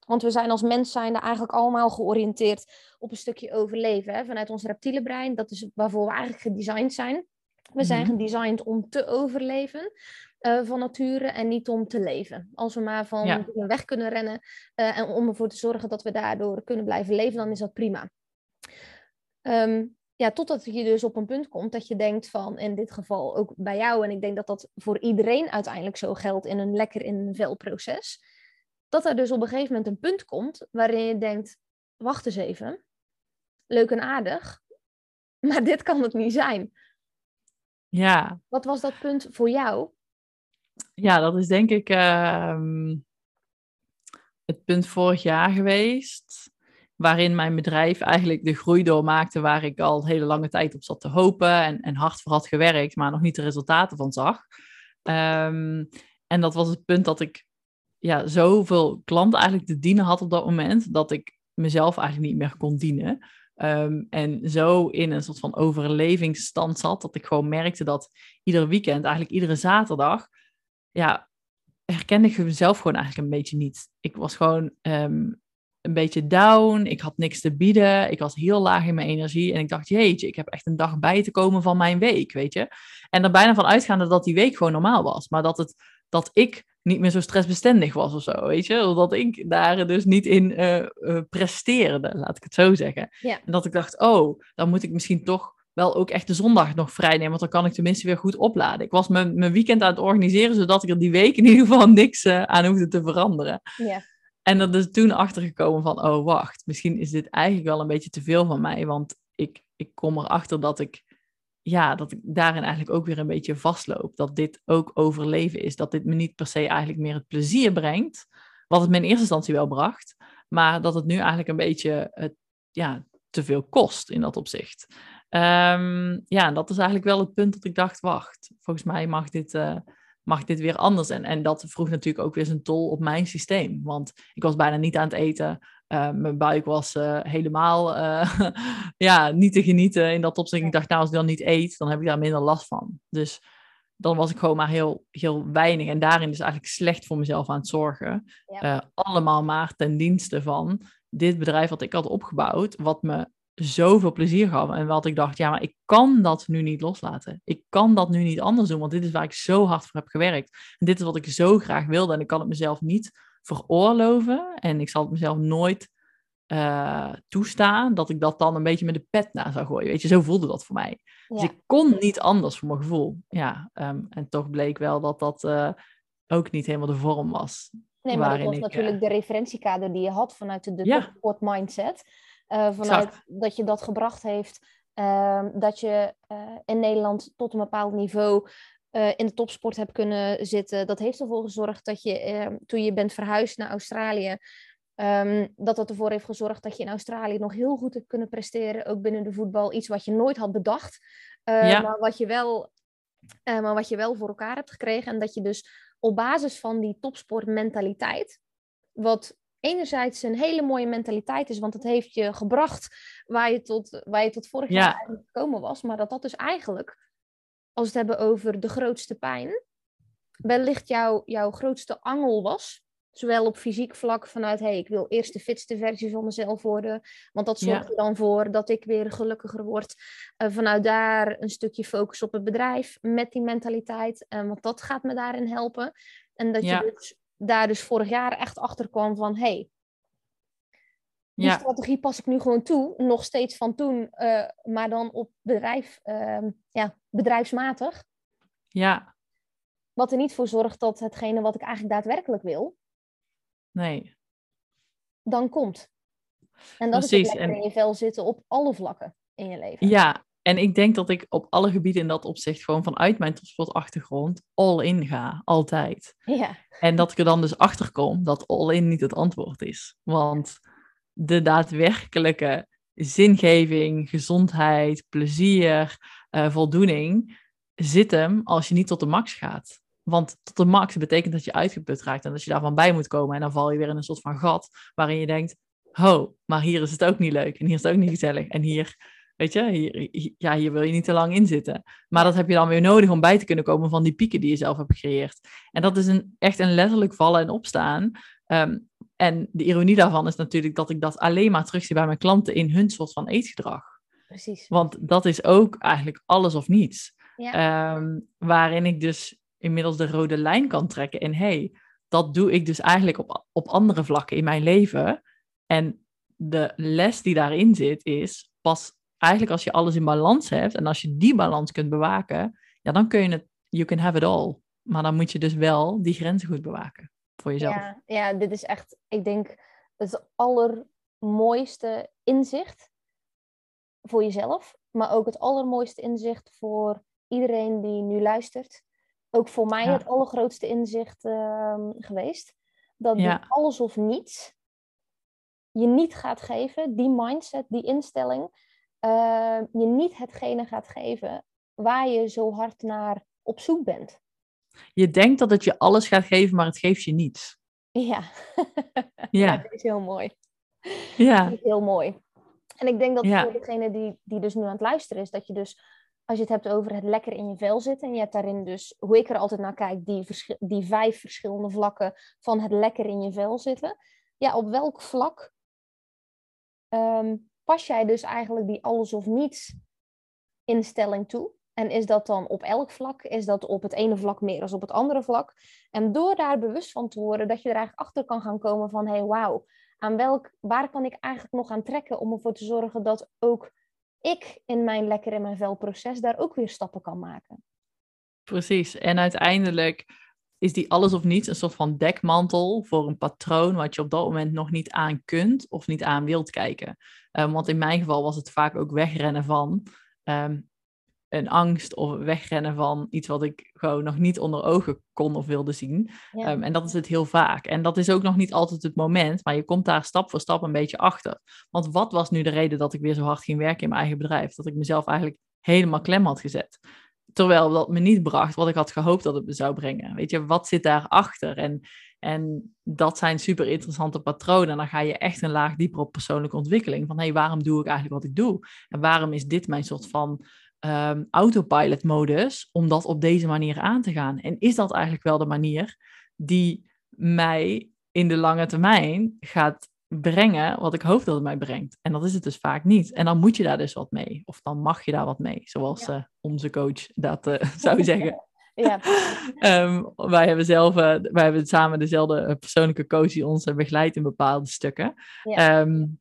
Want we zijn als mens zijn eigenlijk allemaal georiënteerd op een stukje overleven. Hè? Vanuit ons reptiele brein, dat is waarvoor we eigenlijk gedesigned zijn. We zijn mm gedesigned om te overleven. Uh, van nature en niet om te leven. Als we maar van ja. weg kunnen rennen uh, en om ervoor te zorgen dat we daardoor kunnen blijven leven, dan is dat prima. Um, ja, totdat je dus op een punt komt dat je denkt van, in dit geval ook bij jou, en ik denk dat dat voor iedereen uiteindelijk zo geldt in een lekker in een vel proces, dat er dus op een gegeven moment een punt komt waarin je denkt, wacht eens even, leuk en aardig, <laughs> maar dit kan het niet zijn. Ja. Wat was dat punt voor jou? Ja, dat is denk ik uh, het punt vorig jaar geweest waarin mijn bedrijf eigenlijk de groei doormaakte waar ik al hele lange tijd op zat te hopen en, en hard voor had gewerkt, maar nog niet de resultaten van zag. Um, en dat was het punt dat ik ja, zoveel klanten eigenlijk te dienen had op dat moment, dat ik mezelf eigenlijk niet meer kon dienen. Um, en zo in een soort van overlevingsstand zat, dat ik gewoon merkte dat ieder weekend, eigenlijk iedere zaterdag, ja, herkende ik mezelf gewoon eigenlijk een beetje niet. Ik was gewoon um, een beetje down. Ik had niks te bieden. Ik was heel laag in mijn energie. En ik dacht, jeetje, ik heb echt een dag bij te komen van mijn week, weet je. En er bijna van uitgaande dat die week gewoon normaal was. Maar dat, het, dat ik niet meer zo stressbestendig was of zo, weet je. Dat ik daar dus niet in uh, uh, presteerde, laat ik het zo zeggen. Ja. En dat ik dacht, oh, dan moet ik misschien toch wel ook echt de zondag nog vrij nemen, want dan kan ik tenminste weer goed opladen. Ik was mijn, mijn weekend aan het organiseren, zodat ik er die week in ieder geval <laughs> niks uh, aan hoefde te veranderen. Ja. En dat is toen achtergekomen van, oh wacht, misschien is dit eigenlijk wel een beetje te veel van mij. Want ik, ik kom erachter dat ik, ja, dat ik daarin eigenlijk ook weer een beetje vastloop. Dat dit ook overleven is. Dat dit me niet per se eigenlijk meer het plezier brengt. Wat het me in eerste instantie wel bracht. Maar dat het nu eigenlijk een beetje het, ja, te veel kost in dat opzicht. Um, ja, dat is eigenlijk wel het punt dat ik dacht, wacht, volgens mij mag dit... Uh, mag dit weer anders? En, en dat vroeg natuurlijk ook weer zijn tol op mijn systeem. Want ik was bijna niet aan het eten. Uh, mijn buik was uh, helemaal uh, <laughs> ja, niet te genieten in dat opzicht. Ik dacht, nou, als ik dan niet eet, dan heb ik daar minder last van. Dus dan was ik gewoon maar heel, heel weinig. En daarin is eigenlijk slecht voor mezelf aan het zorgen. Ja. allemaal maar ten dienste van dit bedrijf wat ik had opgebouwd, wat me zoveel plezier gaf. En wat ik dacht, ja, maar ik kan dat nu niet loslaten. Ik kan dat nu niet anders doen, want dit is waar ik zo hard voor heb gewerkt. En dit is wat ik zo graag wilde. En ik kan het mezelf niet veroorloven. En ik zal het mezelf nooit uh, toestaan dat ik dat dan een beetje met de pet na zou gooien. Weet je, zo voelde dat voor mij. Dus ik kon niet anders voor mijn gevoel. Ja, um, en toch bleek wel dat dat uh, ook niet helemaal de vorm was. Nee, maar dat was ik, natuurlijk uh, de referentiekader die je had vanuit de, de ja. mindset. Uh, vanuit dat je dat gebracht heeft, uh, dat je uh, in Nederland tot een bepaald niveau eh, in de topsport hebt kunnen zitten. Dat heeft ervoor gezorgd dat je, ehm, toen je bent verhuisd naar Australië, Um, dat dat ervoor heeft gezorgd dat je in Australië nog heel goed hebt kunnen presteren, ook binnen de voetbal. Iets wat je nooit had bedacht, uh, maar, wat je wel, uh, maar wat je wel voor elkaar hebt gekregen. En dat je dus op basis van die topsportmentaliteit, wat enerzijds een hele mooie mentaliteit is, want het heeft je gebracht waar je tot, waar je tot vorig jaar gekomen was, maar dat dat dus eigenlijk, als we het hebben over de grootste pijn, wellicht jouw, jouw grootste angel was. Zowel op fysiek vlak vanuit, hey, ik wil eerst de fitste versie van mezelf worden. Want dat zorgt er dan voor dat ik weer gelukkiger word. Uh, vanuit daar een stukje focus op het bedrijf met die mentaliteit. Uh, want dat gaat me daarin helpen. En dat je dus, daar dus vorig jaar echt achter kwam van, hey, die strategie pas ik nu gewoon toe. Nog steeds van toen, uh, maar dan op bedrijf, ehm, ja, bedrijfsmatig. Ja, wat er niet voor zorgt dat hetgene wat ik eigenlijk daadwerkelijk wil, nee. dan komt. En dat Precies. is lekker in je vel zitten op alle vlakken in je leven. Ja, en ik denk dat ik op alle gebieden in dat opzicht gewoon vanuit mijn topsportachtergrond all in ga, altijd. Ja. En dat ik er dan dus achter kom dat all in niet het antwoord is. Want de daadwerkelijke zingeving, gezondheid, plezier, uh, voldoening zit hem als je niet tot de max gaat. Want tot de max betekent dat je uitgeput raakt en dat je daarvan bij moet komen. En dan val je weer in een soort van gat waarin je denkt, ho, maar hier is het ook niet leuk. En hier is het ook niet gezellig. En hier, weet je, hier, ja, hier wil je niet te lang in zitten. Maar dat heb je dan weer nodig om bij te kunnen komen van die pieken die je zelf hebt gecreëerd. En dat is een, echt een letterlijk vallen en opstaan. Ehm, en de ironie daarvan is natuurlijk dat ik dat alleen maar terugzie bij mijn klanten in hun soort van eetgedrag. Precies. Want dat is ook eigenlijk alles of niets. Ja. Ehm, waarin ik dus inmiddels de rode lijn kan trekken. En hey, dat doe ik dus eigenlijk op, op andere vlakken in mijn leven. En de les die daarin zit is, pas eigenlijk als je alles in balans hebt en als je die balans kunt bewaken, ja, dan kun je het, you can have it all. Maar dan moet je dus wel die grenzen goed bewaken voor jezelf. Ja, ja dit is echt, ik denk, het allermooiste inzicht voor jezelf, maar ook het allermooiste inzicht voor iedereen die nu luistert ook voor mij het allergrootste inzicht uh, geweest. Dat ja. alles of niets je niet gaat geven, die mindset, die instelling, uh, je niet hetgene gaat geven waar je zo hard naar op zoek bent. Je denkt dat het je alles gaat geven, maar het geeft je niets. Ja, <laughs> ja. dat is heel mooi. Ja. Dat is heel mooi. En ik denk dat voor degene die, die dus nu aan het luisteren is, dat je dus als je het hebt over het lekker in je vel zitten. En je hebt daarin dus, hoe ik er altijd naar kijk, die, die vijf verschillende vlakken van het lekker in je vel zitten. Ja, op welk vlak um, pas jij dus eigenlijk die alles of niets instelling toe? En is dat dan op elk vlak? Is dat op het ene vlak meer dan op het andere vlak? En door daar bewust van te worden, dat je er eigenlijk achter kan gaan komen van, hé, hey, wauw, aan welk, waar kan ik eigenlijk nog aan trekken om ervoor te zorgen dat ook ik in mijn lekker in mijn vel proces daar ook weer stappen kan maken. Precies. En uiteindelijk is die alles of niets een soort van dekmantel voor een patroon wat je op dat moment nog niet aan kunt of niet aan wilt kijken. Um, want in mijn geval was het vaak ook wegrennen van ehm, een angst of wegrennen van iets wat ik gewoon nog niet onder ogen kon of wilde zien. Ehm, en dat is het heel vaak. En dat is ook nog niet altijd het moment, maar je komt daar stap voor stap een beetje achter. Want wat was nu de reden dat ik weer zo hard ging werken in mijn eigen bedrijf? Dat ik mezelf eigenlijk helemaal klem had gezet. Terwijl dat me niet bracht wat ik had gehoopt dat het me zou brengen. Weet je, wat zit daarachter? En, en dat zijn super interessante patronen. En dan ga je echt een laag dieper op persoonlijke ontwikkeling. Van hé, hey, waarom doe ik eigenlijk wat ik doe? En waarom is dit mijn soort van um, autopilot modus om dat op deze manier aan te gaan? En is dat eigenlijk wel de manier die mij in de lange termijn gaat brengen wat ik hoop dat het mij brengt? En dat is het dus vaak niet. En dan moet je daar dus wat mee. Of dan mag je daar wat mee, zoals uh, onze coach dat uh, <laughs> zou zeggen. <laughs> Ja. um, <laughs> wij hebben zelf, uh, wij hebben samen dezelfde persoonlijke coach die ons begeleidt in bepaalde stukken. Ja, um,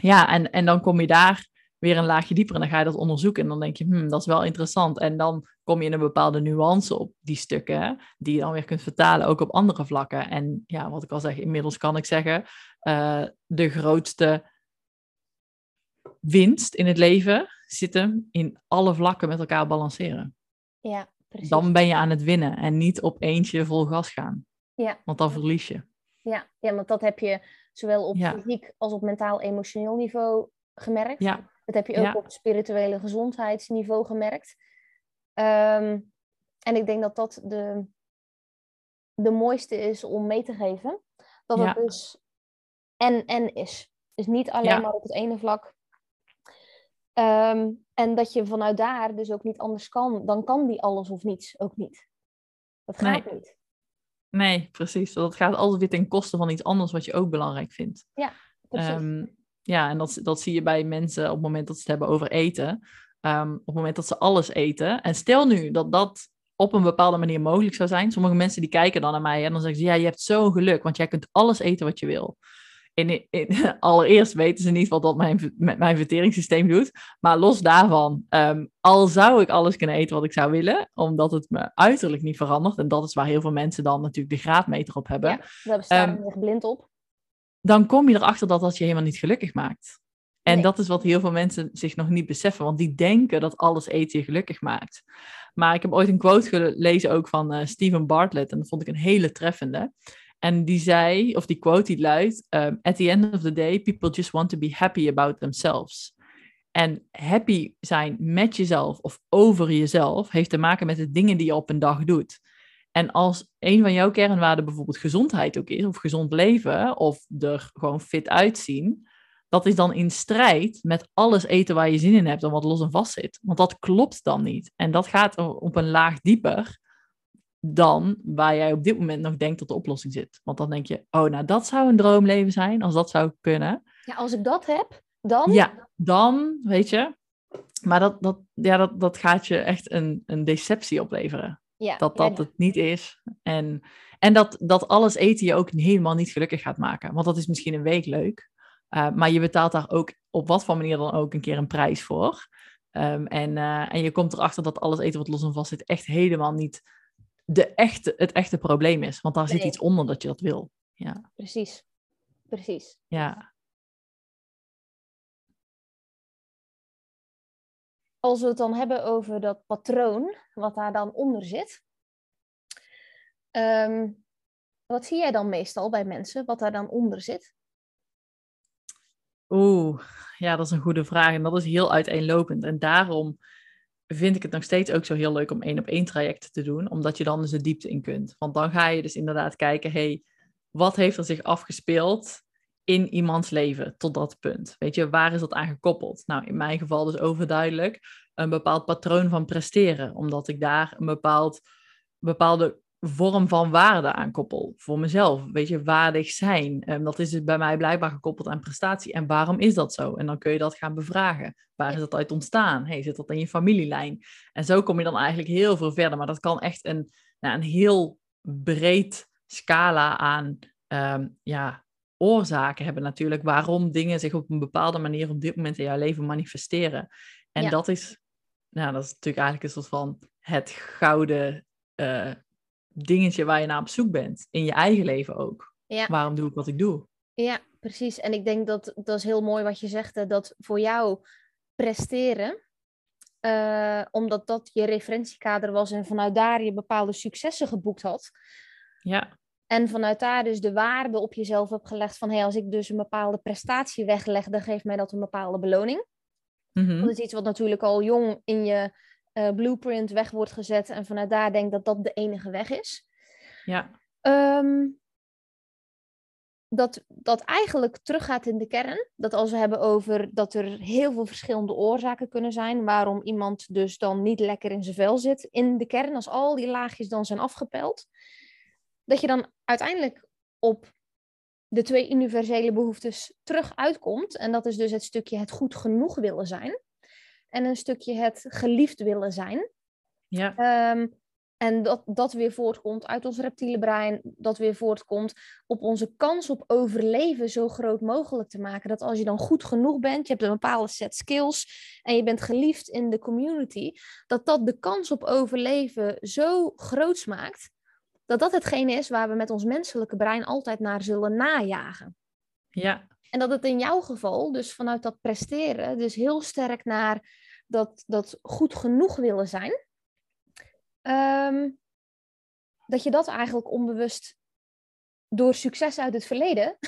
ja en, en dan kom je daar weer een laagje dieper en dan ga je dat onderzoeken en dan denk je, hmm, dat is wel interessant. En dan kom je in een bepaalde nuance op die stukken, die je dan weer kunt vertalen ook op andere vlakken. En ja, wat ik al zeg, inmiddels kan ik zeggen, uh, de grootste winst in het leven zit hem in alle vlakken met elkaar balanceren. Ja, precies. Dan ben je aan het winnen en niet op eentje vol gas gaan. Ja. Want dan verlies je. Ja, ja, want dat heb je zowel op Ja. fysiek als op mentaal-emotioneel niveau gemerkt. Ja, Dat heb je ook Ja. op spirituele gezondheidsniveau gemerkt. Ehm, en ik denk dat dat de, de mooiste is om mee te geven. Dat het dus en en is. Dus niet alleen Ja. maar op het ene vlak. Ehm, en dat je vanuit daar dus ook niet anders kan. Dan kan die alles of niets ook niet. Dat gaat Nee. niet. nee, precies. Dat gaat altijd weer ten koste van iets anders wat je ook belangrijk vindt. Precies. Ehm, ja, en dat, dat zie je bij mensen op het moment dat ze het hebben over eten. Ehm, op het moment dat ze alles eten. En stel nu dat dat op een bepaalde manier mogelijk zou zijn. Sommige mensen die kijken dan naar mij en dan zeggen ze... Ja, je hebt zo'n geluk, want jij kunt alles eten wat je wil. In, in, <laughs> allereerst weten ze niet wat dat mijn, met mijn verteringssysteem doet. Maar los daarvan, ehm, al zou ik alles kunnen eten wat ik zou willen... omdat het me uiterlijk niet verandert... en dat is waar heel veel mensen dan natuurlijk de graadmeter op hebben... Ja, we staan ehm, er blind op. dan kom je erachter dat dat je helemaal niet gelukkig maakt. En Nee. dat is wat heel veel mensen zich nog niet beseffen, want die denken dat alles eten je gelukkig maakt. Maar ik heb ooit een quote gelezen ook van eh Steven Bartlett en dat vond ik een hele treffende. En die zei, of die quote die luidt, um, at the end of the day, people just want to be happy about themselves. En happy zijn met jezelf of over jezelf heeft te maken met de dingen die je op een dag doet. En als een van jouw kernwaarden bijvoorbeeld gezondheid ook is, of gezond leven, of er gewoon fit uitzien, dat is dan in strijd met alles eten waar je zin in hebt en wat los en vast zit. Want dat klopt dan niet. En dat gaat op een laag dieper dan waar jij op dit moment nog denkt dat de oplossing zit. Want dan denk je, oh, nou dat zou een droomleven zijn, als dat zou kunnen. Ja, als ik dat heb, dan... Ja, dan, weet je. Maar dat, dat, ja, dat, dat gaat je echt een, een deceptie opleveren Ja, dat ja, dat het niet is. En, en dat, dat alles eten je ook helemaal niet gelukkig gaat maken. Want dat is misschien een week leuk. uh, maar je betaalt daar ook op wat voor manier dan ook een keer een prijs voor. Um, en, uh, en je komt erachter dat alles eten wat los en vast zit echt helemaal niet de echte, het echte probleem is. Want daar nee. zit iets onder dat je dat wil. Ja. Precies. Precies. Ja. Als we het dan hebben over dat patroon, wat daar dan onder zit. Um, wat zie jij dan meestal bij mensen, wat daar dan onder zit? Oeh, ja, dat is een goede vraag. En dat is heel uiteenlopend. En daarom vind ik het nog steeds ook zo heel leuk om één op één trajecten te doen. Omdat je dan dus de diepte in kunt. Want dan ga je dus inderdaad kijken, hey, wat heeft er zich afgespeeld in iemands leven tot dat punt? Weet je, waar is dat aan gekoppeld? Nou, in mijn geval dus overduidelijk een bepaald patroon van presteren. Omdat ik daar een bepaald, bepaalde vorm van waarde aan koppel voor mezelf. Weet je, waardig zijn. Um, dat is dus bij mij blijkbaar gekoppeld aan prestatie. En waarom is dat zo? En dan kun je dat gaan bevragen. Waar is dat uit ontstaan? Hey, zit dat in je familielijn? En zo kom je dan eigenlijk heel veel verder. Maar dat kan echt een, nou, een heel breed scala aan um, ja, oorzaken hebben natuurlijk. Waarom dingen zich op een bepaalde manier op dit moment in jouw leven manifesteren. En ja. dat is, nou, dat is natuurlijk eigenlijk een soort van het gouden uh, dingetje waar je naar op zoek bent. In je eigen leven ook. Ja. Waarom doe ik wat ik doe? Ja, precies. En ik denk dat dat is heel mooi wat je zegt. Hè, dat voor jou presteren, uh, omdat dat je referentiekader was en vanuit daar je bepaalde successen geboekt had. Ja. En vanuit daar dus de waarde op jezelf hebt gelegd van hey, als ik dus een bepaalde prestatie wegleg, dan geeft mij dat een bepaalde beloning. Mm -hmm. Dat is iets wat natuurlijk al jong in je uh, blueprint weg wordt gezet en vanuit daar denk dat dat de enige weg is. Ja. Um, dat, dat eigenlijk teruggaat in de kern. Dat als we hebben over dat er heel veel verschillende oorzaken kunnen zijn. Waarom iemand dus dan niet lekker in zijn vel zit. In de kern, als al die laagjes dan zijn afgepeld. Dat je dan uiteindelijk op de twee universele behoeftes terug uitkomt. En dat is dus het stukje het goed genoeg willen zijn. En een stukje het geliefd willen zijn. Ja. Um, en dat dat weer voortkomt uit ons reptiele brein, dat weer voortkomt op onze kans op overleven zo groot mogelijk te maken. Dat als je dan goed genoeg bent, je hebt een bepaalde set skills en je bent geliefd in de community, dat dat de kans op overleven zo groot maakt, dat dat hetgene is waar we met ons menselijke brein altijd naar zullen najagen. Ja. En dat het in jouw geval, dus vanuit dat presteren, dus heel sterk naar dat, dat goed genoeg willen zijn. Um, dat je dat eigenlijk onbewust door succes uit het verleden,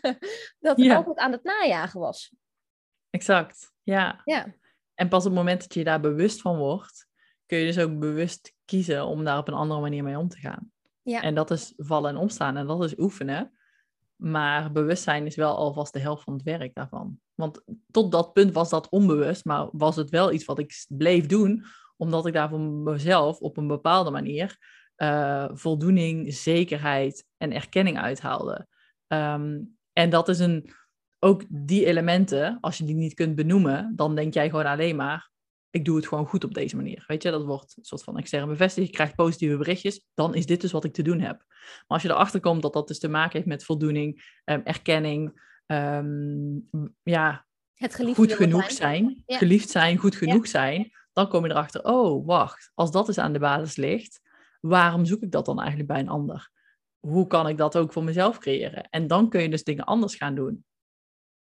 <laughs> dat Ja. altijd aan het najagen was. Exact, ja. Ja, En pas op het moment dat je daar bewust van wordt, kun je dus ook bewust kiezen om daar op een andere manier mee om te gaan. ja. En dat is vallen en opstaan en dat is oefenen. Maar bewustzijn is wel alvast de helft van het werk daarvan. Want tot dat punt was dat onbewust, maar was het wel iets wat ik bleef doen, omdat ik daar voor mezelf op een bepaalde manier eh, voldoening, zekerheid en erkenning uithaalde. Ehm, en dat is een, ook die elementen, als je die niet kunt benoemen, dan denk jij gewoon alleen maar, ik doe het gewoon goed op deze manier. Weet je, dat wordt een soort van externe bevestiging. Je krijgt positieve berichtjes, dan is dit dus wat ik te doen heb. Maar als je erachter komt dat dat dus te maken heeft met voldoening, ehm, erkenning, ehm, ja, Het goed genoeg zijn, Ja. geliefd zijn, goed genoeg zijn, dan kom je erachter, oh, wacht, als dat dus aan de basis ligt, waarom zoek ik dat dan eigenlijk bij een ander? Hoe kan ik dat ook voor mezelf creëren? En dan kun je dus dingen anders gaan doen.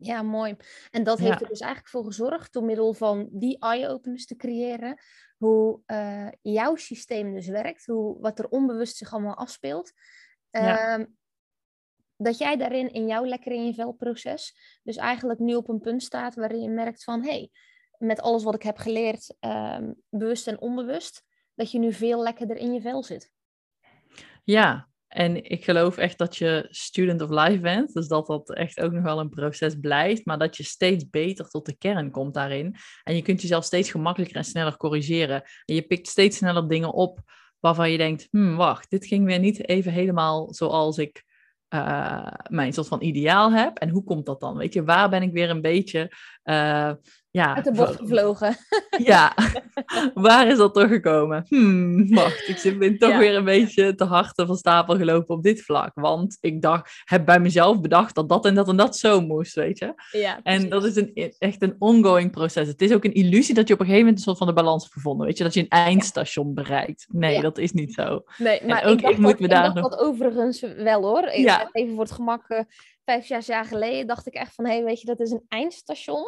Ja, mooi. En dat Ja. heeft er dus eigenlijk voor gezorgd, door middel van die eye-openers te creëren, hoe eh, jouw systeem dus werkt, hoe, wat er onbewust zich allemaal afspeelt. Ja. Ehm, dat jij daarin in jouw lekker in je vel proces, dus eigenlijk nu op een punt staat waarin je merkt van, hé, hey, met alles wat ik heb geleerd, ehm, bewust en onbewust, dat je nu veel lekkerder in je vel zit. Ja, en ik geloof echt dat je student of life bent. Dus dat dat echt ook nog wel een proces blijft. Maar dat je steeds beter tot de kern komt daarin. En je kunt jezelf steeds gemakkelijker en sneller corrigeren. En je pikt steeds sneller dingen op waarvan je denkt... Hmm, wacht, dit ging weer niet even helemaal zoals ik eh, mijn soort van ideaal heb. En hoe komt dat dan? Weet je, waar ben ik weer een beetje... eh, ja, Uit de bocht gevlogen. <laughs> ja, waar is dat toch gekomen? Hmm, wacht, ik ben toch Ja. weer een beetje te hard van stapel gelopen op dit vlak. Want ik dacht, heb bij mezelf bedacht dat dat en dat en dat zo moest, weet je. Ja, En dat is een, echt een ongoing proces. Het is ook een illusie dat je op een gegeven moment een soort van de balans hebt gevonden. Weet je, dat je een eindstation bereikt. Nee, Ja. dat is niet zo. Nee, maar ook ik ik moet dat, me daar dacht nog- dat overigens wel hoor. Even voor het gemak, eh, vijf, zes jaar geleden dacht ik echt van, hé, hey, weet je, dat is een eindstation.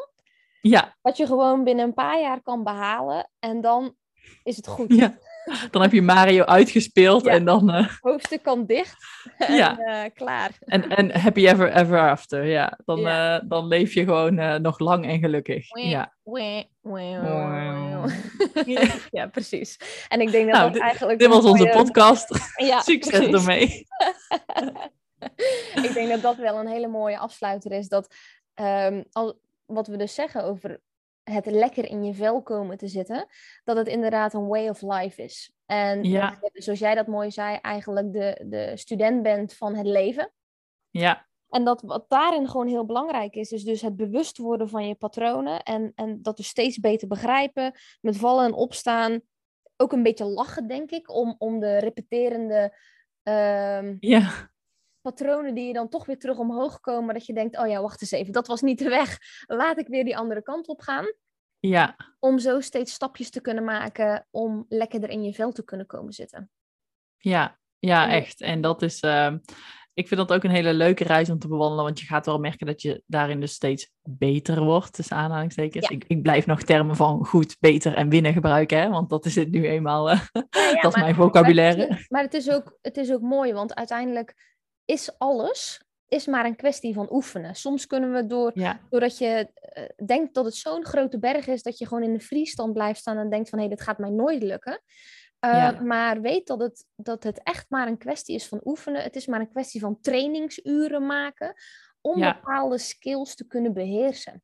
Ja, Wat je gewoon binnen een paar jaar kan behalen. En dan is het goed. ja. Dan heb je Mario uitgespeeld Ja. en dan... eh, Hoofdstuk kan dicht. <laughs> Ja. En eh, klaar. en, en happy ever, ever after, ja. Dan, Ja. eh, dan leef je gewoon nog lang en gelukkig. Wee, Ja. wee, wee, <laughs> ja, precies. En ik denk dat Nou, dat dit- eigenlijk... Dit was onze mooie- podcast. <laughs> Ja, Succes precies. ermee. ik denk dat dat wel een hele mooie afsluiter is. Dat ehm, al, wat we dus zeggen over het lekker in je vel komen te zitten, dat het inderdaad een way of life is. En Ja. zoals jij dat mooi zei, eigenlijk de, de student bent van het leven. Ja, En dat wat daarin gewoon heel belangrijk is, is dus het bewust worden van je patronen en, en dat dus steeds beter begrijpen, met vallen en opstaan. Ook een beetje lachen, denk ik, om, om de repeterende ehm, ja, patronen die je dan toch weer terug omhoog komen. Dat je denkt, oh ja, wacht eens even, dat was niet de weg. Laat ik weer die andere kant op gaan. ja, Om zo steeds stapjes te kunnen maken om lekkerder in je vel te kunnen komen zitten. ja, ja, echt. En dat is, ehm, ik vind dat ook een hele leuke reis om te bewandelen, want je gaat wel merken dat je daarin dus steeds beter wordt, tussen aanhalingstekens. Ja. Ik, ik blijf nog termen van goed, beter en winnen gebruiken, hè, want dat is het nu eenmaal, eh, <laughs> Ja, ja, dat is mijn vocabulaire. Maar, maar het, is ook, het is ook mooi, want uiteindelijk is alles is maar een kwestie van oefenen. Soms kunnen we door, Ja, doordat je eh, denkt dat het zo'n grote berg is, dat je gewoon in de vriestand blijft staan en denkt van hé, dit gaat mij nooit lukken. Uh, Ja. Maar weet dat het, dat het echt maar een kwestie is van oefenen. Het is maar een kwestie van trainingsuren maken om Ja. bepaalde skills te kunnen beheersen.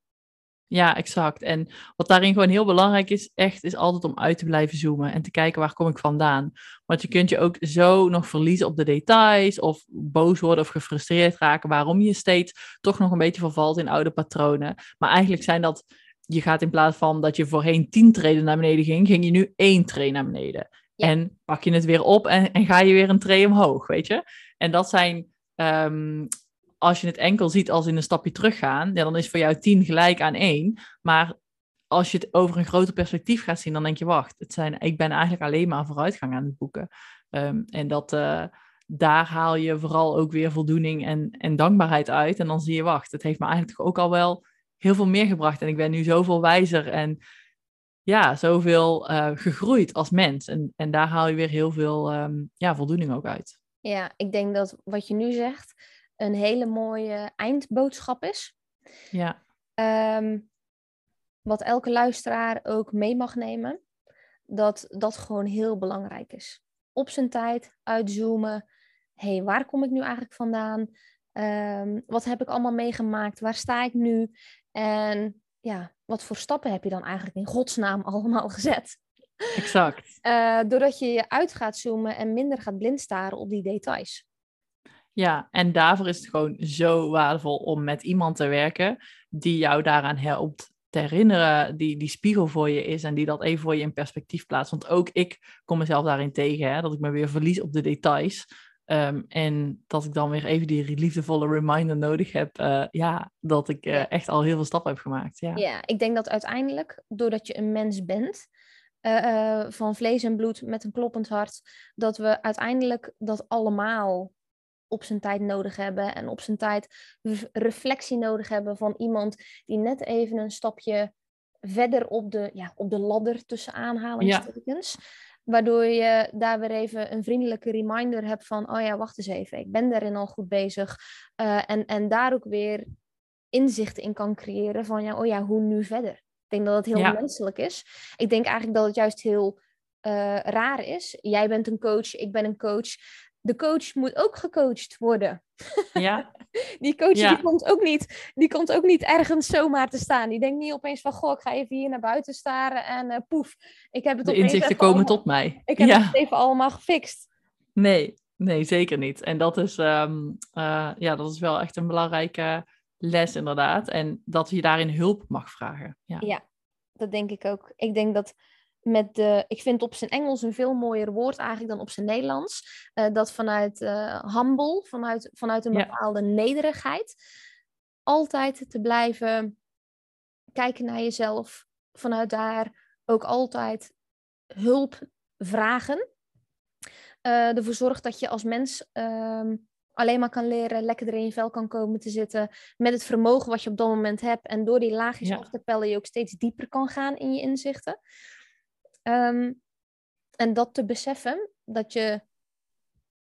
Ja, exact. En wat daarin gewoon heel belangrijk is, echt, is altijd om uit te blijven zoomen en te kijken waar kom ik vandaan. Want je kunt je ook zo nog verliezen op de details of boos worden of gefrustreerd raken waarom je steeds toch nog een beetje vervalt in oude patronen. Maar eigenlijk zijn dat, je gaat in plaats van dat je voorheen tien treden naar beneden ging, ging je nu één tree naar beneden. Ja. En pak je het weer op en, en ga je weer een tree omhoog, weet je. En dat zijn ehm, als je het enkel ziet als in een stapje teruggaan, ja, dan is voor jou 10 gelijk aan 1. Maar als je het over een groter perspectief gaat zien, dan denk je, wacht, het zijn, ik ben eigenlijk alleen maar vooruitgang aan het boeken. Ehm, en dat, eh, daar haal je vooral ook weer voldoening en, en dankbaarheid uit. En dan zie je, wacht, het heeft me eigenlijk toch ook al wel heel veel meer gebracht. En ik ben nu zoveel wijzer en ja, zoveel eh, gegroeid als mens. En, en daar haal je weer heel veel ehm, ja, voldoening ook uit. Ja, ik denk dat wat je nu zegt een hele mooie eindboodschap is. Ja. Ehm, wat elke luisteraar ook mee mag nemen. Dat dat gewoon heel belangrijk is. Op zijn tijd uitzoomen. Hé, hey, waar kom ik nu eigenlijk vandaan? Ehm, wat heb ik allemaal meegemaakt? Waar sta ik nu? En ja, wat voor stappen heb je dan eigenlijk in godsnaam <laughs> allemaal gezet? Exact. Uh, doordat je je uit gaat zoomen en minder gaat blindstaren op die details. Ja, en daarvoor is het gewoon zo waardevol om met iemand te werken die jou daaraan helpt te herinneren, die die spiegel voor je is en die dat even voor je in perspectief plaatst. Want ook ik kom mezelf daarin tegen, hè, dat ik me weer verlies op de details. Ehm, en dat ik dan weer even die liefdevolle reminder nodig heb, uh, ja, dat ik uh, echt al heel veel stappen heb gemaakt. Ja. ja, ik denk dat uiteindelijk, doordat je een mens bent, uh, van vlees en bloed met een kloppend hart, dat we uiteindelijk dat allemaal op zijn tijd nodig hebben en op zijn tijd reflectie nodig hebben van iemand die net even een stapje verder op de, ja, op de ladder tussen aanhalingstekens. Ja. Waardoor je daar weer even een vriendelijke reminder hebt van, oh ja, wacht eens even, ik ben daarin al goed bezig. Uh, en, en daar ook weer inzicht in kan creëren van, ja, oh ja, hoe nu verder? Ik denk dat het heel ja. menselijk is. Ik denk eigenlijk dat het juist heel uh, raar is. Jij bent een coach, ik ben een coach de coach moet ook gecoacht worden. Ja. <laughs> die coach die komt, ook niet, die komt ook niet ergens zomaar te staan. Die denkt niet opeens van, goh, ik ga even hier naar buiten staren en uh, poef. Ik heb het de inzichten komen allemaal, tot mij. Ik heb ja. het even allemaal gefixt. Nee, nee, zeker niet. En dat is, um, uh, ja, dat is wel echt een belangrijke les inderdaad. En dat je daarin hulp mag vragen. Ja. ja, dat denk ik ook. Ik denk dat met de, ik vind op zijn Engels een veel mooier woord eigenlijk dan op zijn Nederlands. Uh, dat vanuit uh, humble, vanuit, vanuit een bepaalde nederigheid, altijd te blijven kijken naar jezelf. Vanuit daar ook altijd hulp vragen. Uh, ervoor zorgt dat je als mens ehm, alleen maar kan leren, lekkerder in je vel kan komen te zitten. Met het vermogen wat je op dat moment hebt. En door die laagjes ja. af te pellen je ook steeds dieper kan gaan in je inzichten. Um, en dat te beseffen, dat je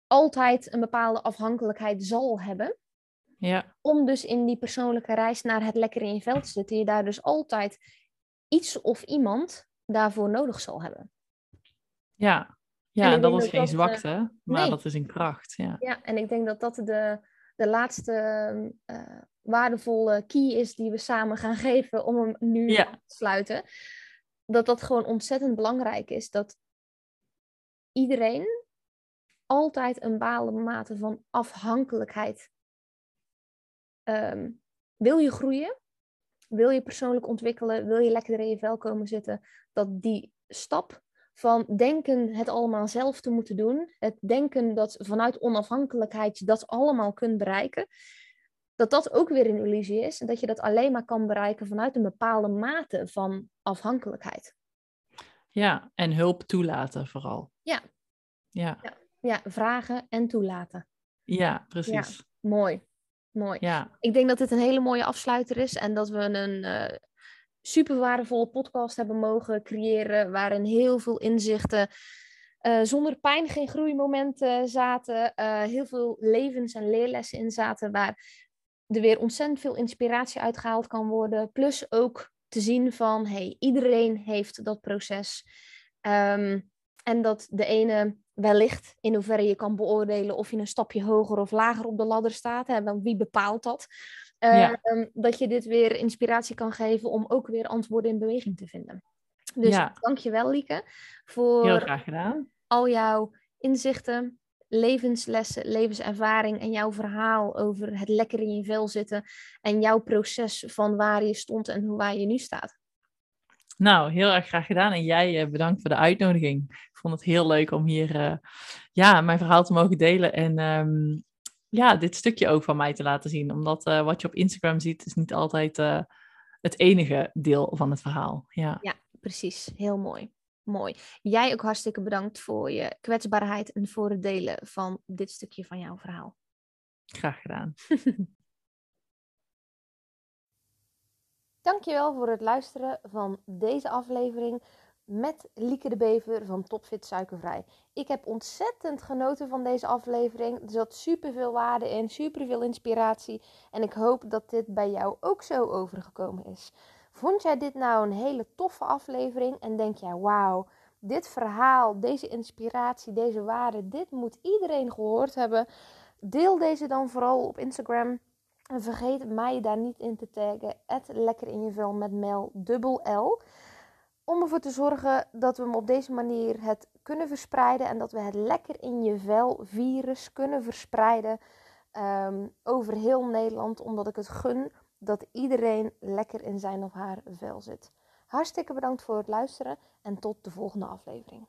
altijd een bepaalde afhankelijkheid zal hebben. Ja. Om dus in die persoonlijke reis naar het lekker in je vel te zitten, je daar dus altijd iets of iemand daarvoor nodig zal hebben. Ja, ja en dat is geen dat, zwakte, uh, maar nee. dat is een kracht. Ja. ja, en ik denk dat dat de, de laatste uh, waardevolle key is die we samen gaan geven om hem nu ja. te sluiten dat dat gewoon ontzettend belangrijk is. Dat iedereen altijd een bepaalde mate van afhankelijkheid. Um, wil je groeien? Wil je persoonlijk ontwikkelen? Wil je lekker in je vel komen zitten? Dat die stap van denken het allemaal zelf te moeten doen, het denken dat vanuit onafhankelijkheid je dat allemaal kunt bereiken, dat dat ook weer een illusie is en dat je dat alleen maar kan bereiken vanuit een bepaalde mate van afhankelijkheid. Ja, en hulp toelaten vooral. Ja. Ja, ja. ja vragen en toelaten. Ja, precies. Ja, mooi. Mooi. Ja. Ik denk dat dit een hele mooie afsluiter is en dat we een uh, super waardevolle podcast hebben mogen creëren waarin heel veel inzichten uh, zonder pijn geen groeimomenten zaten, uh, heel veel levens- en leerlessen in zaten waar er weer ontzettend veel inspiratie uitgehaald kan worden. Plus ook te zien van, hey, iedereen heeft dat proces. Um, en dat de ene wellicht, in hoeverre je kan beoordelen of je een stapje hoger of lager op de ladder staat, hè, want wie bepaalt dat? Ja. Um, dat je dit weer inspiratie kan geven om ook weer antwoorden in beweging te vinden. Dus ja. dankjewel Lieke voor Heel graag gedaan. al jouw inzichten, levenslessen, levenservaring en jouw verhaal over het lekker in je vel zitten en jouw proces van waar je stond en hoe waar je nu staat. Nou, heel erg graag gedaan en jij eh, bedankt voor de uitnodiging. Ik vond het heel leuk om hier uh, ja, mijn verhaal te mogen delen en um, ja, dit stukje ook van mij te laten zien. Omdat uh, wat je op Instagram ziet is niet altijd het enige deel van het verhaal. Ja, ja precies. Heel mooi. Mooi. Jij ook hartstikke bedankt voor je kwetsbaarheid en voor het delen van dit stukje van jouw verhaal. Graag gedaan. <laughs> Dankjewel voor het luisteren van deze aflevering met Lieke de Bever van Topfit Suikervrij. Ik heb ontzettend genoten van deze aflevering. Er zat superveel waarde in, superveel inspiratie. En ik hoop dat dit bij jou ook zo overgekomen is. Vond jij dit nou een hele toffe aflevering en denk jij, wauw, dit verhaal, deze inspiratie, deze waarde, dit moet iedereen gehoord hebben? Deel deze dan vooral op Instagram. En vergeet mij daar niet in te taggen. lekker in je vel met mail dubbel L. Om ervoor te zorgen dat we hem op deze manier het kunnen verspreiden. En dat we het lekker in je vel virus kunnen verspreiden ehm, over heel Nederland. Omdat ik het gun dat iedereen lekker in zijn of haar vel zit. Hartstikke bedankt voor het luisteren en tot de volgende aflevering.